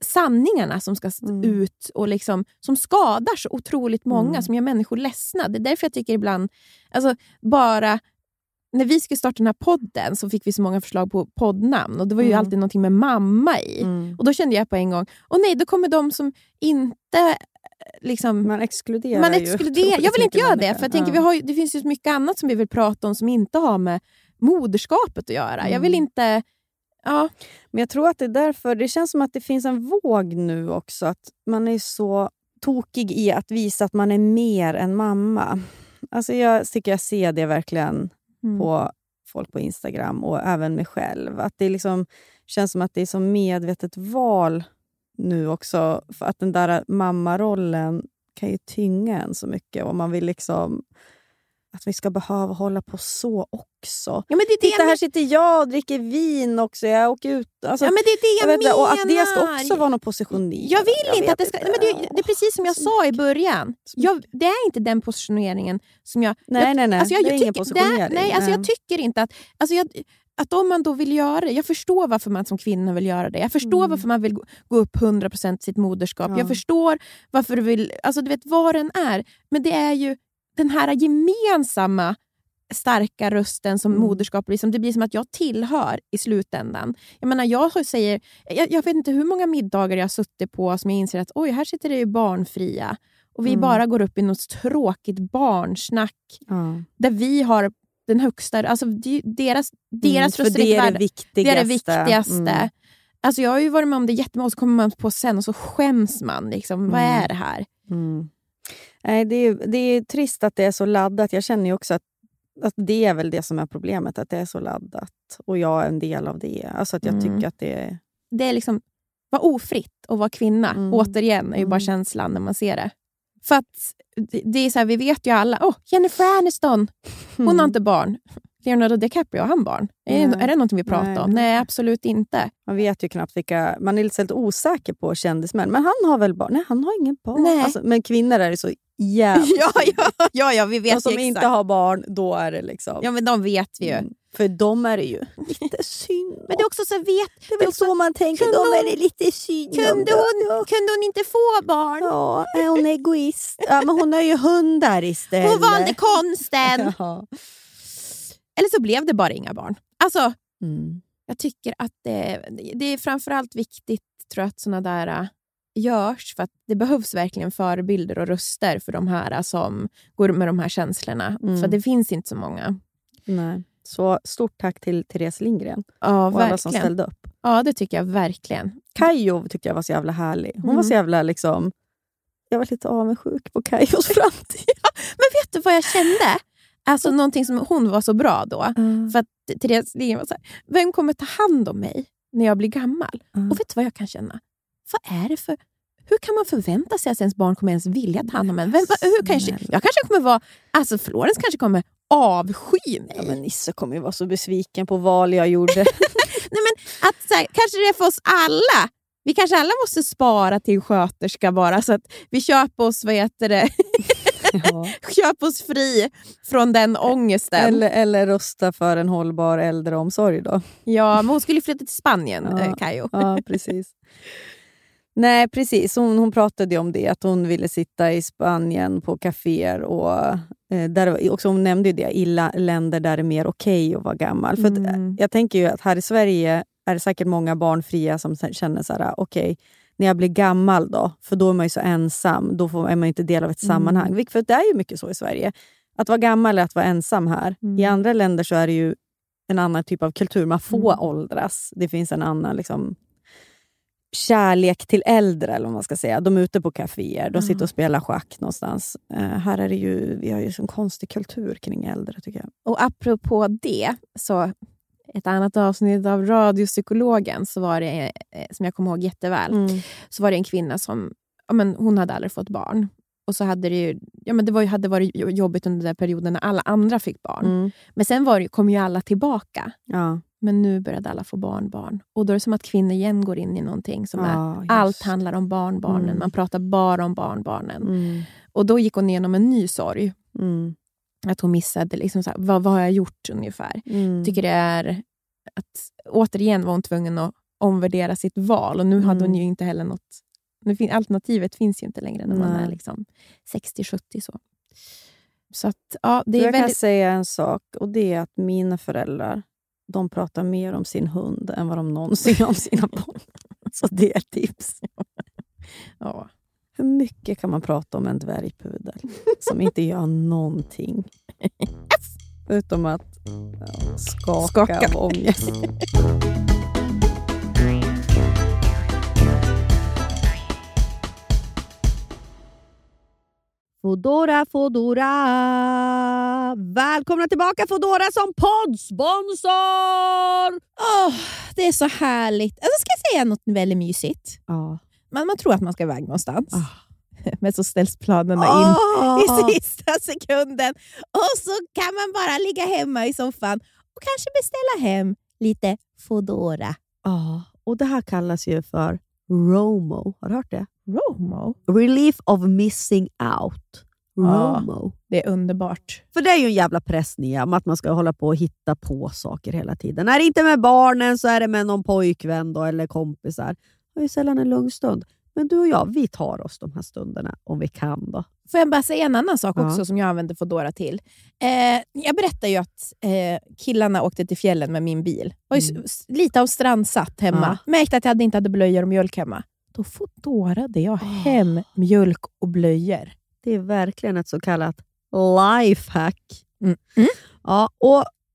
sanningarna som ska Mm. ut och liksom, som skadar så otroligt många, Mm. som gör människor ledsna. Det är därför jag tycker ibland, alltså bara när vi skulle starta den här podden så fick vi så många förslag på poddnamn och det var ju Mm. alltid någonting med mamma i. Mm. Och Då kände jag på en gång, och nej, då kommer de som inte eh, liksom, Man exkluderar man ju exkluderar. otroligt Jag vill inte göra det, människor. för jag tänker, Ja. vi har ju, det finns ju mycket annat som vi vill prata om som inte har med moderskapet att göra. Jag vill Mm. inte... Ja, Men jag tror att det är därför, det känns som att det finns en våg nu också. Att man är så tokig i att visa att man är mer än mamma. Alltså jag tycker jag ser det verkligen Mm. på folk på Instagram och även mig själv. Att det liksom känns som att det är så medvetet val nu också. För att den där mammarollen kan ju tynga en så mycket. Och man vill liksom att vi ska behöva hålla på så också. ja men det är det Titta, jag här sitter jag och dricker vin också. Jag åker ut. Alltså, Ja, men det är det jag, jag inte, menar. och att det ska också vara någon positionering. Jag vill inte vet att det ska... Nej, men det, det är precis som jag sa i början. Jag, det är inte den positioneringen som jag... Nej, jag, nej, nej. Alltså jag, det är jag ingen tycker, det positionering. är, nej, alltså jag tycker inte att... Alltså jag, att om man då vill göra det, jag förstår varför man som kvinna vill göra det. Jag förstår Mm. varför man vill gå upp 100% sitt moderskap. Ja. Jag förstår varför du vill... Alltså du vet vad den är. Men det är ju den här gemensamma starka rösten som Mm. moderskap liksom, det blir som att jag tillhör i slutändan. Jag menar, jag säger, jag, jag vet inte hur många middagar jag har suttit på som jag inser att oj, här sitter det ju barnfria. Och vi Mm. bara går upp i något tråkigt barnsnack Ja. där vi har den högsta... Alltså deras deras Mm, röster det är det viktigaste. Det är det viktigaste. Mm. Alltså jag har ju varit med om det jättemånga och så kommer man på sen och så skäms man. Liksom. Vad Mm. är det här? Mm. Nej, det, är, det är trist att det är så laddat. Jag känner ju också att, att det är väl det som är problemet, att det är så laddat. Och jag är en del av det. Alltså att jag Mm. tycker att det är... Det är liksom vad ofritt att vara kvinna. Mm. Återigen är ju bara Mm. känslan när man ser det. För att det det är så här, vi vet ju alla, oh, Jennifer Aniston, hon har inte barn. Leonardo DiCaprio, har han barn? Är, Nej. är det någonting vi pratar Nej, om? nej. Absolut inte. Man vet ju knappt vilka... Man är lite osäker på kändismän. Men han har väl barn? Nej, han har ingen barn. Nej. Alltså, men kvinnor är det så jävligt ja, ja, ja, ja, vi vet De som exakt. inte har barn, då är det liksom... Ja, men de vet vi ju. Mm. För de är det ju lite synd Men det är också så, vet, Det är väl så man tänker, de hon- är det lite synd kunde, hon, kunde hon inte få barn? Ja, är hon egoist? Ja, men hon har ju hundar istället. Hon valde konsten. Ja. Eller så blev det bara inga barn. Alltså, Mm. jag tycker att det, det är framförallt viktigt tror jag, att såna där äh, görs. För att det behövs verkligen förebilder och röster för de här äh, som går med de här känslorna. Mm. För det finns inte så många. Nej. Så stort tack till Therese Lindgren Ja, och alla som verkligen. ställde upp. Ja, det tycker jag verkligen. Kajo tyckte jag var så jävla härlig. Hon var Mm. så jävla liksom... Jag var lite avundsjuk på Kajos framtid. Men vet du vad jag kände? Alltså någonting som hon var så bra då. För att Therese Lindgren var så här, vem kommer ta hand om mig när jag blir gammal? Mm. Och vet du vad jag kan känna? Vad är det för... Hur kan man förvänta sig att ens barn kommer ens vilja ta hand om en? Vem, hur kanske, jag kanske kommer vara... Alltså Florence kanske kommer avsky mig. Ja, men Nisse kommer ju vara så besviken på val jag gjorde. Nej, men att, så här, kanske det är för oss alla. Vi kanske alla måste spara till sköterska bara, så att vi köper oss, vad heter det? ja. köper oss fri från den ångesten. eller, eller rösta för en hållbar äldreomsorg då. Ja, men hon skulle flytta till Spanien, Ja. eh, Kajo. Ja, precis. Nej, precis. Hon, hon pratade om det, att hon ville sitta i Spanien på kaféer. Och, eh, där, också hon nämnde ju det, i länder där det är mer okej att vara gammal. För att, Mm. jag tänker ju att här i Sverige är det säkert många barnfria som känner så här, okej, när jag blir gammal då, för då är man ju så ensam, då får, är man inte del av ett Mm. sammanhang. För det är ju mycket så i Sverige. Att vara gammal är att vara ensam här. Mm. I andra länder så är det ju en annan typ av kultur. Man får Mm. åldras. Det finns en annan liksom, kärlek till äldre, eller vad man ska säga. De är ute på kaféer, de sitter och spelar schack någonstans. Eh, här är det ju, vi har ju en konstig kultur kring äldre, tycker jag. Och apropå det, så ett annat avsnitt av Radiopsykologen, så var det, eh, som jag kommer ihåg jätteväl, Mm. så var det en kvinna som ja, men hon hade aldrig fått barn. Och så hade det ju, ja, men det var hade varit jo- jobbigt under den perioden när alla andra fick barn. Mm. Men sen var det, kom ju alla tillbaka. Ja. Men nu började alla få barnbarn. Och då är det som att kvinnor igen går in i någonting som är... Ja, just. Allt handlar om barnbarnen. Mm. Man pratar bara om barnbarnen. Mm. Och då gick hon igenom en ny sorg. Mm. Att hon missade, liksom så här, vad, vad har jag gjort ungefär? Mm. tycker det är att återigen var hon tvungen att omvärdera sitt val. Och nu hade hon Mm. ju inte heller något... Nu fin, alternativet finns ju inte längre när man Nej. är liksom 60-70. Så. så att, ja, det är jag kan väldigt... säga en sak, och det är att mina föräldrar de pratar mer om sin hund än vad de någonsin om sina barn. Så det är ett tips. Ja. Hur mycket kan man prata om en dvärgpudel som inte gör någonting? Utom att ja, skaka, Skaka. av ångest. Fodora, Fodora! Välkomna tillbaka Fodora som poddsponsor! Åh, det är så härligt. Alltså, ska jag säga något väldigt mysigt? Ja. Man, man tror att man ska iväg någonstans. Ah. Men så ställs planerna in Ah. i sista sekunden. Och så kan man bara ligga hemma i soffan och kanske beställa hem lite Foodora. Ja, och det här kallas ju för ROMO. Har du hört det? Romo. Relief of missing out. ROMO. Det är underbart. För det är ju en jävla press Nia, om att man ska hålla på och hitta på saker hela tiden. Är det inte med barnen så är det med någon pojkvän då, eller kompisar. Är ju sällan en lugn stund. Men du och jag, vi tar oss de här stunderna om vi kan. då. Får jag bara säga en annan sak Ja. också som jag använder Foodora till? Eh, jag berättade ju att eh, killarna åkte till fjällen med min bil. Var Mm. lite av strandsatt hemma. Märkte att jag hade inte hade blöjor och mjölk hemma. Då Foodorade jag hem mjölk och blöjor. Det är verkligen ett så kallat lifehack. Mm. Mm. Ja, och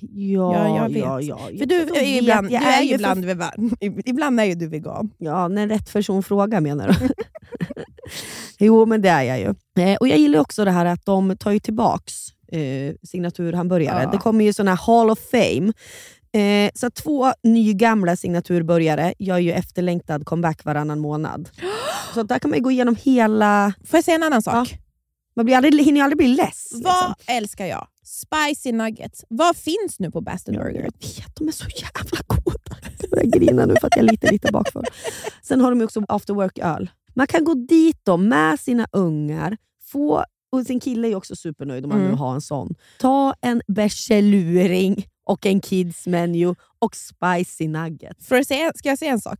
Ja, Ja, jag vet. ja, ja. För du är ju ibland, du är ju för- ibland, vegan. ibland är ju du vegan. Ja, när rätt person frågar menar du? jo, men det är jag ju. Eh, och Jag gillar också det här att de tar ju tillbaks eh, signaturhamburgare. Ja. Det kommer ju såna här Hall of Fame. Eh, så två nygamla signaturbörjare gör ju efterlängtad comeback varannan månad. Så där kan man ju gå igenom hela... Får jag säga en annan sak? Man blir aldrig, hinner ju aldrig bli less. Vad liksom. älskar jag? Spicy nuggets. Vad finns nu på Bastard Burger? Jag vet, de är så jävla goda. Jag börjar grina nu för att jag är lite, lite bakfull. Sen har de också after work-öl. Man kan gå dit då med sina ungar, få, och sin kille är också supernöjd om man Mm. nu har en sån. Ta en bärseluring och en kids menu och spicy nuggets. För att säga, ska jag säga en sak?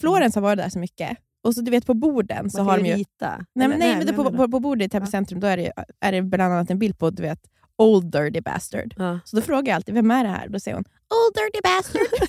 Florens har varit där så mycket. Och så du vet på borden så Man har de ju rita. Nej, men, Eller- nej, men men på, på, på bordet i Täby centrum då är det, är det bland annat en bild på du vet, Old Dirty Bastard. Ja. Så då frågar jag alltid, vem är det här? Då säger hon, Old Dirty Bastard.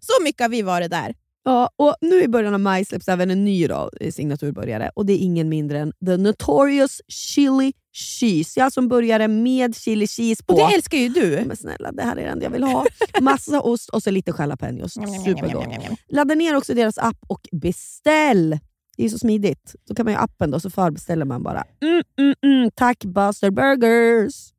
så mycket har vi varit där. Ja, och nu i början av maj släpps även en ny då, eh, signaturbörjare och det är ingen mindre än The Notorious Chili Cheese. Jag som började med chili cheese på. Och det älskar ju du. Men snälla, det här är det enda jag vill ha. Massa ost och så lite jalapenos. Supergott. Ladda ner också deras app och beställ! Det är så smidigt. Så kan man ju appen då, så förbeställer man bara. Mm, mm, mm. Tack Buster Burgers!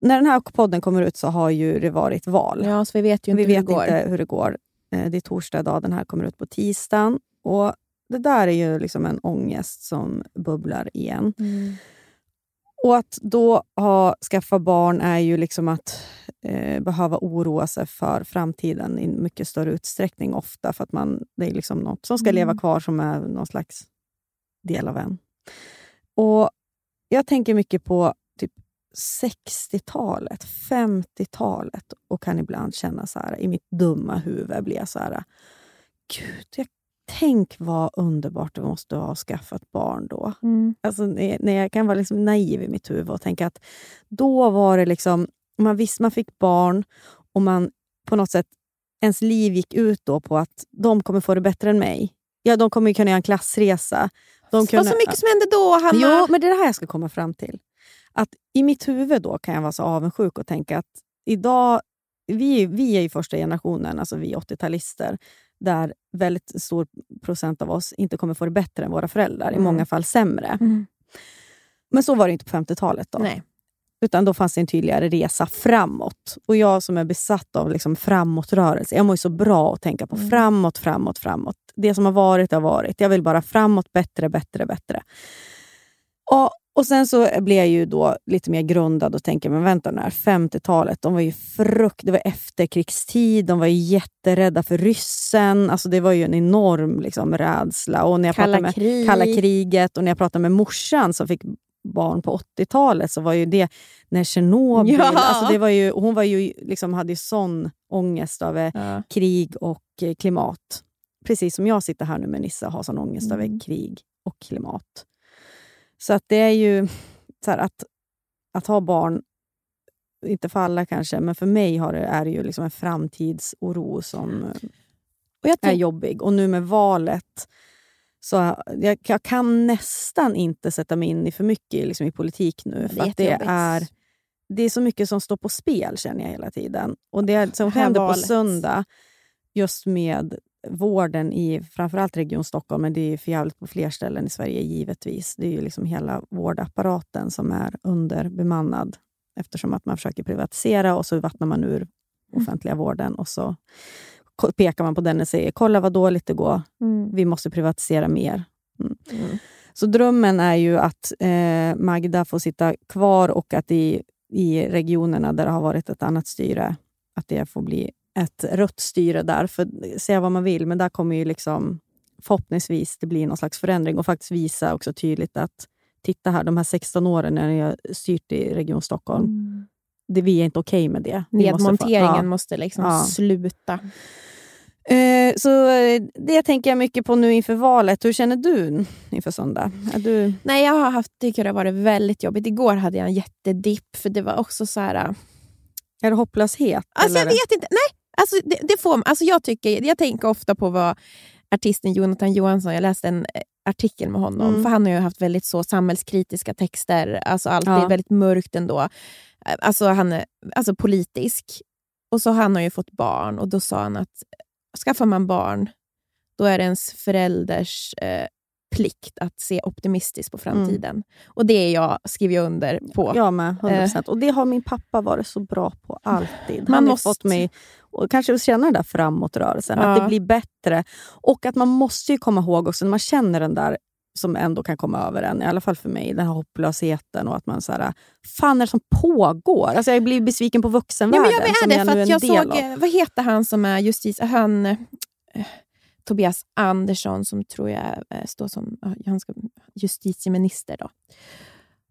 När den här podden kommer ut så har ju det varit val. Ja, så vi vet ju inte Vi hur vet det går. inte hur det går. Eh, Det är torsdag idag, den här kommer ut på tisdagen. Och det där är ju liksom en ångest som bubblar igen. Mm. Och att då ha, skaffa barn är ju liksom att eh, behöva oroa sig för framtiden i mycket större utsträckning ofta. För att man, det är liksom något som ska Mm. leva kvar som är någon slags del av en. Och Jag tänker mycket på typ 60-talet, 50-talet och kan ibland känna så här, i mitt dumma huvud blir jag så här, gud, jag, tänk vad underbart det måste vara att skaffa ett barn då. Mm. Alltså, när jag kan vara liksom naiv i mitt huvud och tänka att då var det liksom, man visste man fick barn och man på något sätt, ens liv gick ut då på att de kommer få det bättre än mig. Ja, de kommer kunna göra en klassresa. De Det var så mycket som hände då, Hanna. Jo, men det är det här jag ska komma fram till. Att I mitt huvud då kan jag vara så avundsjuk och tänka att idag, vi, vi är ju första generationen, alltså vi 80-talister, där väldigt stor procent av oss inte kommer få det bättre än våra föräldrar, i Mm. många fall sämre. Mm. Men så var det inte på 50-talet. då. Nej. Utan då fanns det en tydligare resa framåt. Och jag som är besatt av liksom framåtrörelse, jag mår så bra att tänka på Mm. framåt, framåt, framåt. Det som har varit har varit. Jag vill bara framåt, bättre, bättre, bättre. Och, och Sen så blir jag ju då lite mer grundad och tänker, men vänta nu här, 50-talet, de var ju frukt, det var efterkrigstid, de var ju jätterädda för ryssen. Alltså det var ju en enorm liksom, rädsla. Och när jag Kalla pratade med, krig. kalla kriget och när jag pratade med morsan som fick barn på 80-talet så var ju det när Tjernobyl... Ja. Alltså det var ju, hon var ju, liksom, hade ju sån ångest över Ja. krig och eh, klimat. Precis som jag sitter här nu med Nissa och har sån ångest Mm. över krig och klimat. Så att det är ju så här, att, att ha barn, inte för alla kanske, men för mig har det, är det ju liksom en framtidsoro som är jobbig. Och nu med valet, så jag, jag kan nästan inte sätta mig in i för mycket liksom, i politik nu. det är det är, det är så mycket som står på spel känner jag hela tiden. Och det som händer på söndag, just med vården i framförallt Region Stockholm, men det är för jävligt på fler ställen i Sverige givetvis. Det är ju liksom hela vårdapparaten som är underbemannad eftersom att man försöker privatisera och så vattnar man ur offentliga vården och så pekar man på den och säger kolla vad dåligt det går, mm. vi måste privatisera mer. Mm. Så drömmen är ju att eh, Magda får sitta kvar och att i, i regionerna där det har varit ett annat styre, att det får bli ett rött styre där. För säga vad man vill, men där kommer ju liksom förhoppningsvis det bli någon slags förändring och faktiskt visa också tydligt att titta här, de här 16 åren när har styrt i Region Stockholm, Mm. det, vi är inte okej med det. Vi måste Nedmonteringen ja. måste liksom Ja. sluta. Eh, så eh, det tänker jag mycket på nu inför valet. Hur känner du inför söndag? Är du... Nej, jag har haft, tycker det har varit väldigt jobbigt. Igår hade jag en jättedipp, för det var också så här... äh, Är det hopplöshet? Alltså jag eller? vet inte. Nej, alltså det, det får, alltså jag, tycker, jag tänker ofta på vad artisten Jonathan Johansson, jag läste en eh, artikel med honom, Mm. för han har ju haft väldigt så samhällskritiska texter, alltså allt Ja. är väldigt mörkt ändå. Eh, Alltså han är alltså politisk. Och så han har ju fått barn och då sa han att skaffar man barn, då är det ens förälders eh, plikt att se optimistiskt på framtiden. Och det är jag, skriver jag under på. Jag med, 100%. Och det har min pappa varit så bra på alltid. Eh. Man Han har måste- fått mig och kanske känna den där framåtrörelsen, Ja. att det blir bättre. Och att man måste ju komma ihåg också, när man känner den där som ändå kan komma över en, i alla fall för mig, den här hopplösheten och att man så här, fan är det som pågår? Alltså jag blir besviken på Ja, vuxenvärlden men jag är det, jag för nu är att en jag del såg, av. eh, vad heter han som är justis... Han, eh, Tobias Andersson som tror jag eh, står som han ska, justitieminister. Då.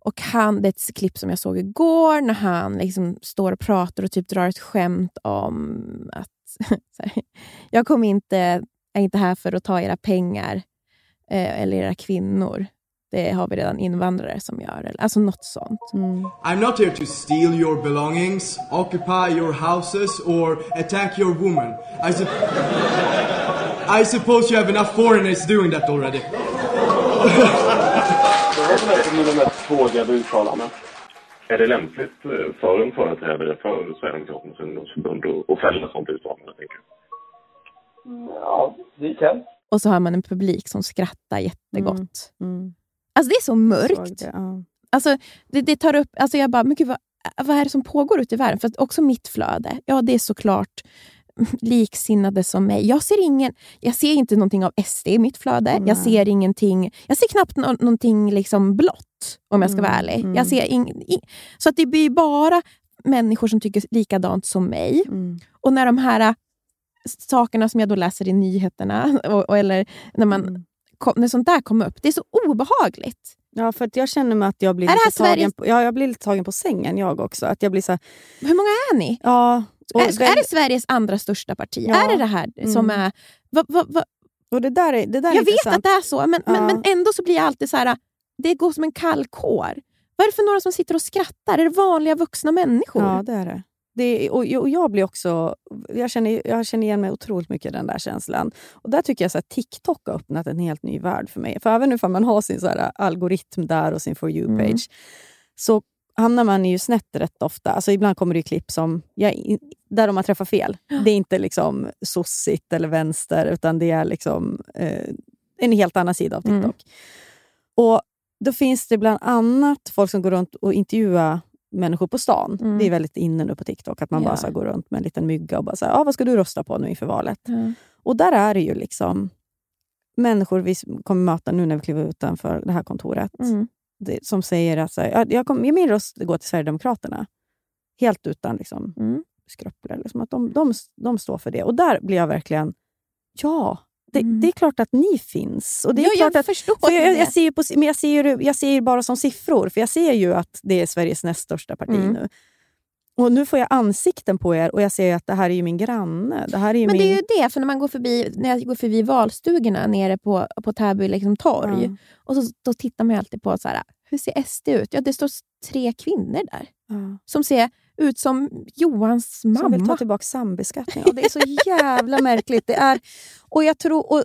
Och han, det är ett klipp som jag såg igår när han liksom står och pratar och typ drar ett skämt om att här, jag kommer inte, är inte här för att ta era pengar eh, eller era kvinnor. Det har vi redan invandrare som gör. eller- Alltså något sånt. I'm not here to steal your belongings, occupy your houses, or attack your woman. I, I suppose you have enough foreigners doing that already. Mina mest frågade uttalanden. Är det lämpligt eh, för en företrädare för Sverigedemokraternas ungdomsförbund att- fälla sånt uttalande? Ja, det kan. Och så har man en publik som skrattar jättegott. Mm. Alltså det är så mörkt. Det, ja. Alltså, det, det tar upp, alltså jag bara, men gud, vad, vad är det som pågår ute i världen? För att också mitt flöde, ja det är såklart liksinnade som mig. Jag ser, ingen, jag ser inte någonting av SD i mitt flöde. Nej. Jag ser ingenting, jag ser knappt nå, någonting liksom blått, om jag ska vara Mm, ärlig. mm. Jag ser ing, i, så att det blir bara människor som tycker likadant som mig. Mm. Och när de här äh, sakerna som jag då läser i nyheterna, och, och, eller när, man, Mm. kom, när sånt där kommer upp, det är så obehagligt. Ja, för att jag känner mig att jag blir, Är lite tagen, på, ja, jag blir lite tagen på sängen jag också. Att jag blir så här, Hur många är ni? ja, och, är, är det Sveriges andra största parti? Ja. Är det det här som Mm. är... Va, va, va? och det där är, det där är Jag vet att det är så, men, men, Ja. men ändå så blir jag alltid så här... Det går som en kall kår. Vad är det för några som sitter och skrattar? Är det vanliga vuxna människor? Ja, det är det. det är, och, och jag blir också... Jag känner, jag känner igen mig otroligt mycket i den där känslan. Och där tycker jag att TikTok har öppnat en helt ny värld för mig. För även om man har sin så här algoritm där och sin For Mm. you-page så hamnar man ju snett rätt ofta. Alltså ibland kommer det klipp som, jag, där de har träffat fel. Det är inte liksom sossigt eller vänster, utan det är liksom eh, en helt annan sida av TikTok. Mm. Och Då finns det bland annat folk som går runt och intervjuar människor på stan. Mm. Det är väldigt inne nu på TikTok, att man Ja. bara så går runt med en liten mygga och bara säger ah, vad ska du rösta på nu inför valet? Ja. Och där är det ju liksom människor vi kommer möta nu när vi kliver utanför det här kontoret Mm. Som säger att så här, "Ja, jag kom, min röst går till Sverigedemokraterna. Helt utan liksom, Mm. skrupler. Liksom, att de, de, de står för det. Och där blir jag verkligen, ja, det, Mm. det är klart att ni finns. Och det är Ja, klart jag att, förstår för jag, det. jag, ser på, men jag ser ju jag ser bara som siffror, för jag ser ju att det är Sveriges näst största parti Mm. nu. Och nu får jag ansikten på er och jag ser att det här är ju min granne. Det här är Men min... det är ju det, för när, man går förbi, när jag går förbi valstugorna nere på, på Täby liksom torg, Ja. och så, då tittar man ju alltid på så här, hur ser SD ut? Ja, det står tre kvinnor där Ja. som ser ut som Johans som vill ta mamma. tillbaka sambeskattning. Ja, det är så jävla märkligt. Det är, och jag tror... Och,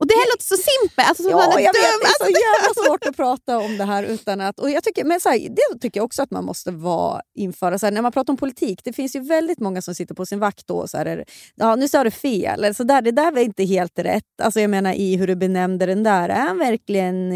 Och det här låter så simpelt. Alltså, Ja, jag vet, dum. det är så Alltså, jävla svårt att prata om det här utan att... Och jag tycker, men så här, det tycker jag också att man måste vara, införa. Så här, när man pratar om politik, det finns ju väldigt många som sitter på sin vakt då så här, ja, nu sa du fel. Eller så där, det där var inte helt rätt. Alltså jag menar i hur du benämnde den där. Är han verkligen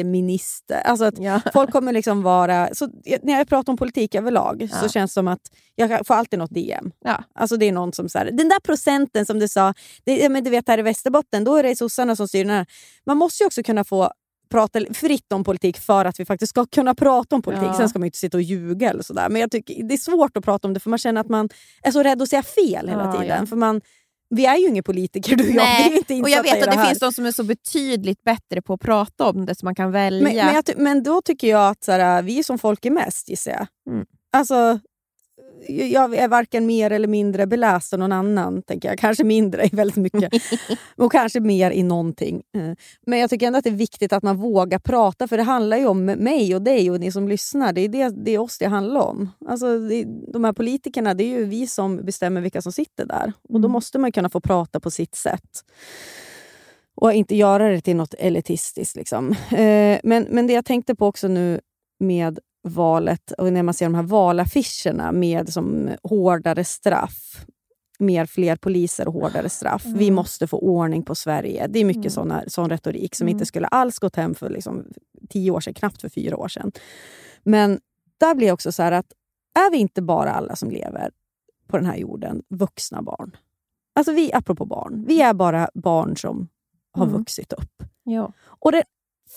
justitieminister? Alltså att Ja. folk kommer liksom vara... Så, när jag pratar om politik överlag så Ja. känns det som att jag får alltid något DM. Ja. Alltså det är någon som säger den där procenten som du sa, det, men du vet här i Västerbotten, då är det sossarna som styr den här. Man måste ju också kunna få prata fritt om politik för att vi faktiskt ska kunna prata om politik. Ja. Sen ska man ju inte sitta och ljuga eller sådär. Men jag tycker det är svårt att prata om det för man känner att man är så rädd att säga fel hela Ja, tiden. ja. För man, vi är ju inga politiker du och jag. Vi är inte och jag vet att det, här. finns de som är så betydligt bättre på att prata om det, så man kan välja. Men, men, men då tycker jag att så här, vi som folk är mest, gissar jag. Mm. Alltså, jag är varken mer eller mindre beläst än någon annan. tänker jag. Kanske mindre i väldigt mycket. och kanske mer i någonting. Eh, Men jag tycker ändå att det är viktigt att man vågar prata. För det handlar ju om mig och dig och ni som lyssnar. Det är, det, det är oss det handlar om. Alltså, det, de här politikerna, det är ju vi som bestämmer vilka som sitter där. Och Då måste man kunna få prata på sitt sätt. Och inte göra det till något elitistiskt. Liksom. Eh, men, men det jag tänkte på också nu med valet och när man ser de här valaffischerna med som hårdare straff. Mer fler poliser och hårdare straff. Vi måste få ordning på Sverige. Det är mycket såna, sån retorik som inte skulle alls gått hem för liksom, tio år sedan, knappt för fyra år sedan. Men där blir det också så här att är vi inte bara alla som lever på den här jorden vuxna barn? Alltså vi, apropå barn, vi är bara barn som har Mm. vuxit upp. Ja. Och den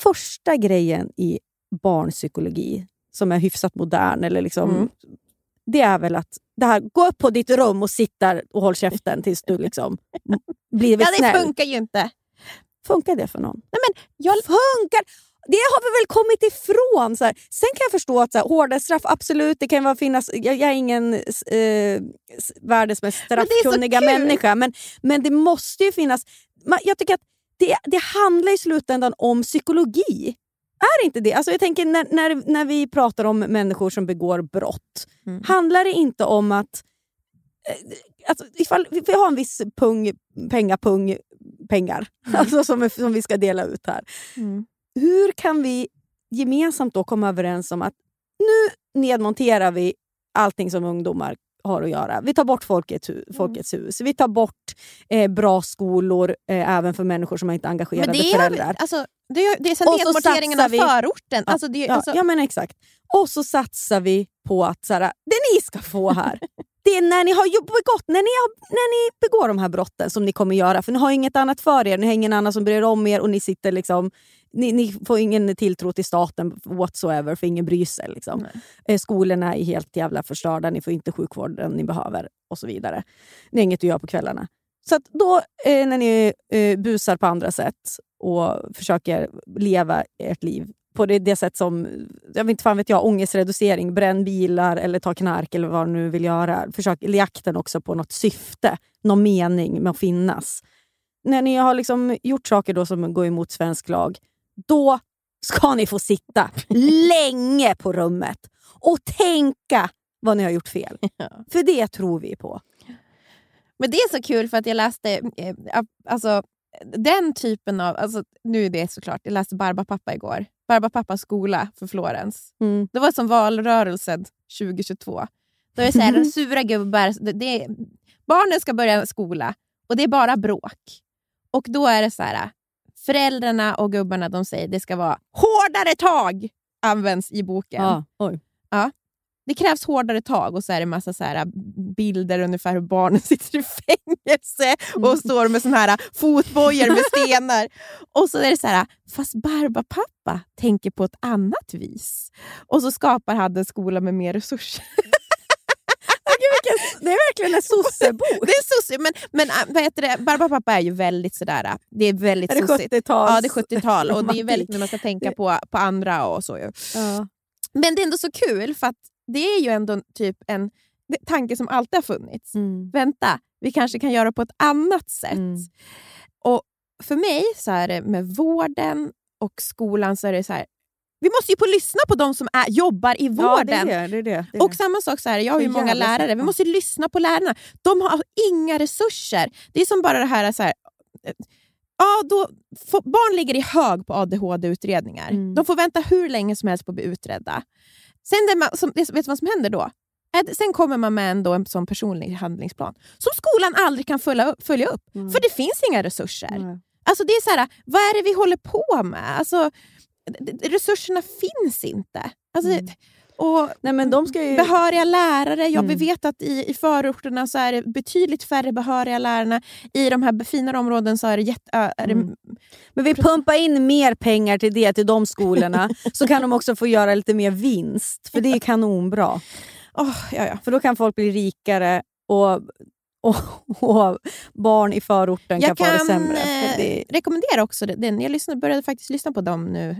första grejen i barnpsykologi som är hyfsat modern, eller liksom, Mm. det är väl att det här, gå upp på ditt rum och sitt där och håll käften tills du liksom blir väl ja, det snäll. funkar ju inte. Funkar det för någon? Nej, men jag, Funkar! Det har vi väl kommit ifrån. Så här. Sen kan jag förstå att så här, hårda straff, absolut, det kan vara finnas... Jag, jag är ingen eh, världens mest Men straffkunniga kul. människa, men, men det måste ju finnas... Man, jag tycker att det, det handlar i slutändan om psykologi. Är inte det? Alltså jag tänker när, när, när vi pratar om människor som begår brott, Mm. handlar det inte om att... eh, Alltså, ifall vi har en viss pung, pengapung pengar alltså, som, som vi ska dela ut här Mm. hur kan vi gemensamt då komma överens om att nu nedmonterar vi allting som ungdomar har att göra. Vi tar bort Folkets, hu- Folkets hus, vi tar bort eh, bra skolor eh, även för människor som inte är engagerade det är, föräldrar. alltså, det är, det är sen nedmonteringen av vi- förorten. Alltså, det, är- Ja, alltså, ja men exakt. Och så satsar vi på att så här, det ni ska få här, det är när ni har begått, när ni, har, när ni begår de här brotten som ni kommer göra. För ni har inget annat för er, ni har ingen annan som bryr er om er och ni sitter liksom ni, ni får ingen tilltro till staten whatsoever för ingen bryr sig. Liksom. Eh, skolorna är helt jävla förstörda, ni får inte sjukvården ni behöver och så vidare. Ni har inget att göra på kvällarna. Så då eh, när ni eh, busar på andra sätt och försöker leva ert liv på det, det sätt som, jag vet inte fan vet jag, ångestreducering, bränn bilar eller ta knark eller vad du nu vill göra. Försök jakten också på något syfte, någon mening med att finnas. När ni har liksom gjort saker då som går emot svensk lag, då ska ni få sitta länge på rummet och tänka vad ni har gjort fel. För det tror vi på. Men det är så kul för att jag läste eh, alltså, den typen av... Alltså, nu är det såklart, jag läste Barbapappa igår. Barbapappas skola för Florens. Mm. Det var som valrörelsen 2022. Då är det så här, sura gubbar. Det, det, barnen ska börja skola och det är bara bråk. Och då är det så här, föräldrarna och gubbarna de säger det ska vara hårdare tag används i boken. Oj. Ja. Det krävs hårdare tag och så är det massa så här bilder ungefär hur barnen sitter i fängelse och står med såna här fotbojor med stenar. Och så är det så här, fast Barbapappa tänker på ett annat vis. Och så skapar han en skola med mer resurser. Det är verkligen en sossebok. Det är sosse, men, men äh, vad heter det? Barbapappa är ju väldigt sådär, äh, det är väldigt Är det sossigt. 70-tals Ja, det är 70-tal och det är väldigt när man ska tänka på, på andra och så. Ju. Ja. Men det är ändå så kul för att det är ju ändå typ en tanke som alltid har funnits. Mm. Vänta, vi kanske kan göra på ett annat sätt. Och För mig så är det med vården och skolan så är det så här, vi måste ju på lyssna på de som är, jobbar i Ja, vården. det är det. det, är det, det, är Och samma sak, så här, jag har ju många lärare. Vi måste lyssna på lärarna. De har inga resurser. Det är som bara det här... Så här eh, ja, då, barn ligger i hög på ADHD-utredningar. Mm. De får vänta hur länge som helst på att bli utredda. Sen det man, som, vet du vad som händer då? Sen kommer man med en, då, en sån personlig handlingsplan som skolan aldrig kan följa upp. Följa upp För det finns inga resurser. Nej. Alltså det är så här, vad är det vi håller på med? Alltså, resurserna finns inte. Alltså, och Nej, men de ska ju... Behöriga lärare. Ja, Vi Mm. vet att i, i förorterna så är det betydligt färre behöriga lärare. I de här finare områden så är det, jätte, är det Mm. Men vi pumpar in mer pengar till det, till de skolorna, så kan de också få göra lite mer vinst. För det är kanonbra. Åh, ja, ja. För då kan folk bli rikare och, och, och barn i förorten Jag kan få det sämre. eh, För det, rekommendera också den. Jag lyssnade, började faktiskt lyssna på dem nu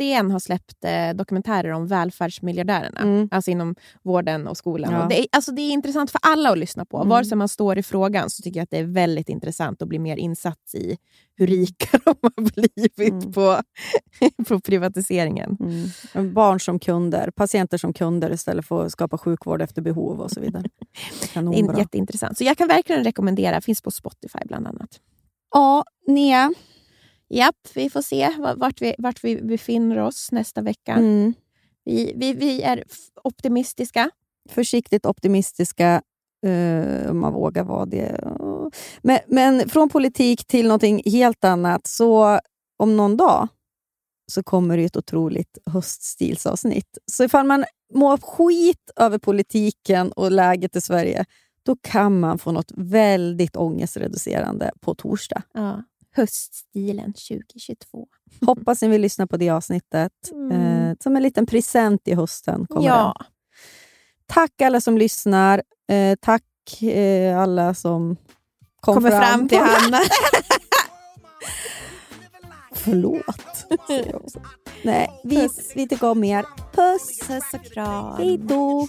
SDN har släppt eh, dokumentärer om välfärdsmiljardärerna, Mm. alltså inom vården och skolan. Ja. Och det, är, alltså det är intressant för alla att lyssna på. Mm. Vare sig man står i frågan så tycker jag att det är väldigt intressant att bli mer insatt i hur rika de har blivit Mm. på, på privatiseringen. Mm. Barn som kunder, patienter som kunder istället för att skapa sjukvård efter behov och så vidare. Kanonbra. jätteintressant. Så jag kan verkligen rekommendera, finns på Spotify bland annat. Ja, Nia. Japp, vi får se va- vart vi, vart vi befinner oss nästa vecka. Mm. Vi, vi, vi är optimistiska. Försiktigt optimistiska, eh, om man vågar vara det. Men, men från politik till någonting helt annat. Så om någon dag så kommer det ett otroligt höststilsavsnitt. Så ifall man mår skit över politiken och läget i Sverige, då kan man få något väldigt ångestreducerande på torsdag. Ja. Höststilen 2022. Hoppas ni vill lyssna på det avsnittet. Mm. Eh, som en liten present i hösten. Kommer Ja. den. Tack alla som lyssnar. Eh, tack eh, alla som kom Kommer fram till Hanna. Förlåt. säger jag också. Nej, vi, vi tycker om er. Puss! Puss och kram. Hej då!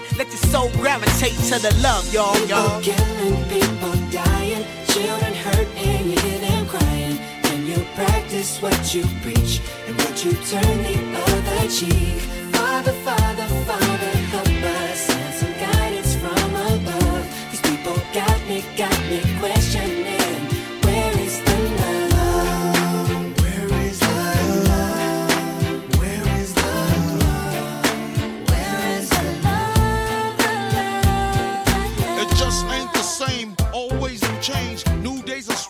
Let your soul gravitate to the love, y'all, y'all. People killing, people dying, children hurt, and you hear them crying. When you practice what you preach, and would you turn the other cheek? Father, Father, Father, help us, send some guidance from above. These people got me, got me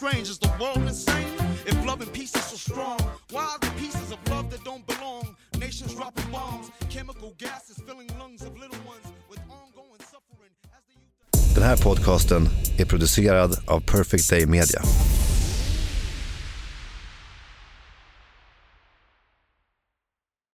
strange. Is the world insane? If love and peace is so strong, why are the pieces of love that don't belong? Nations dropping bombs, chemical gases filling lungs of little ones with ongoing suffering. Den här podcasten är producerad av Perfect Day Media.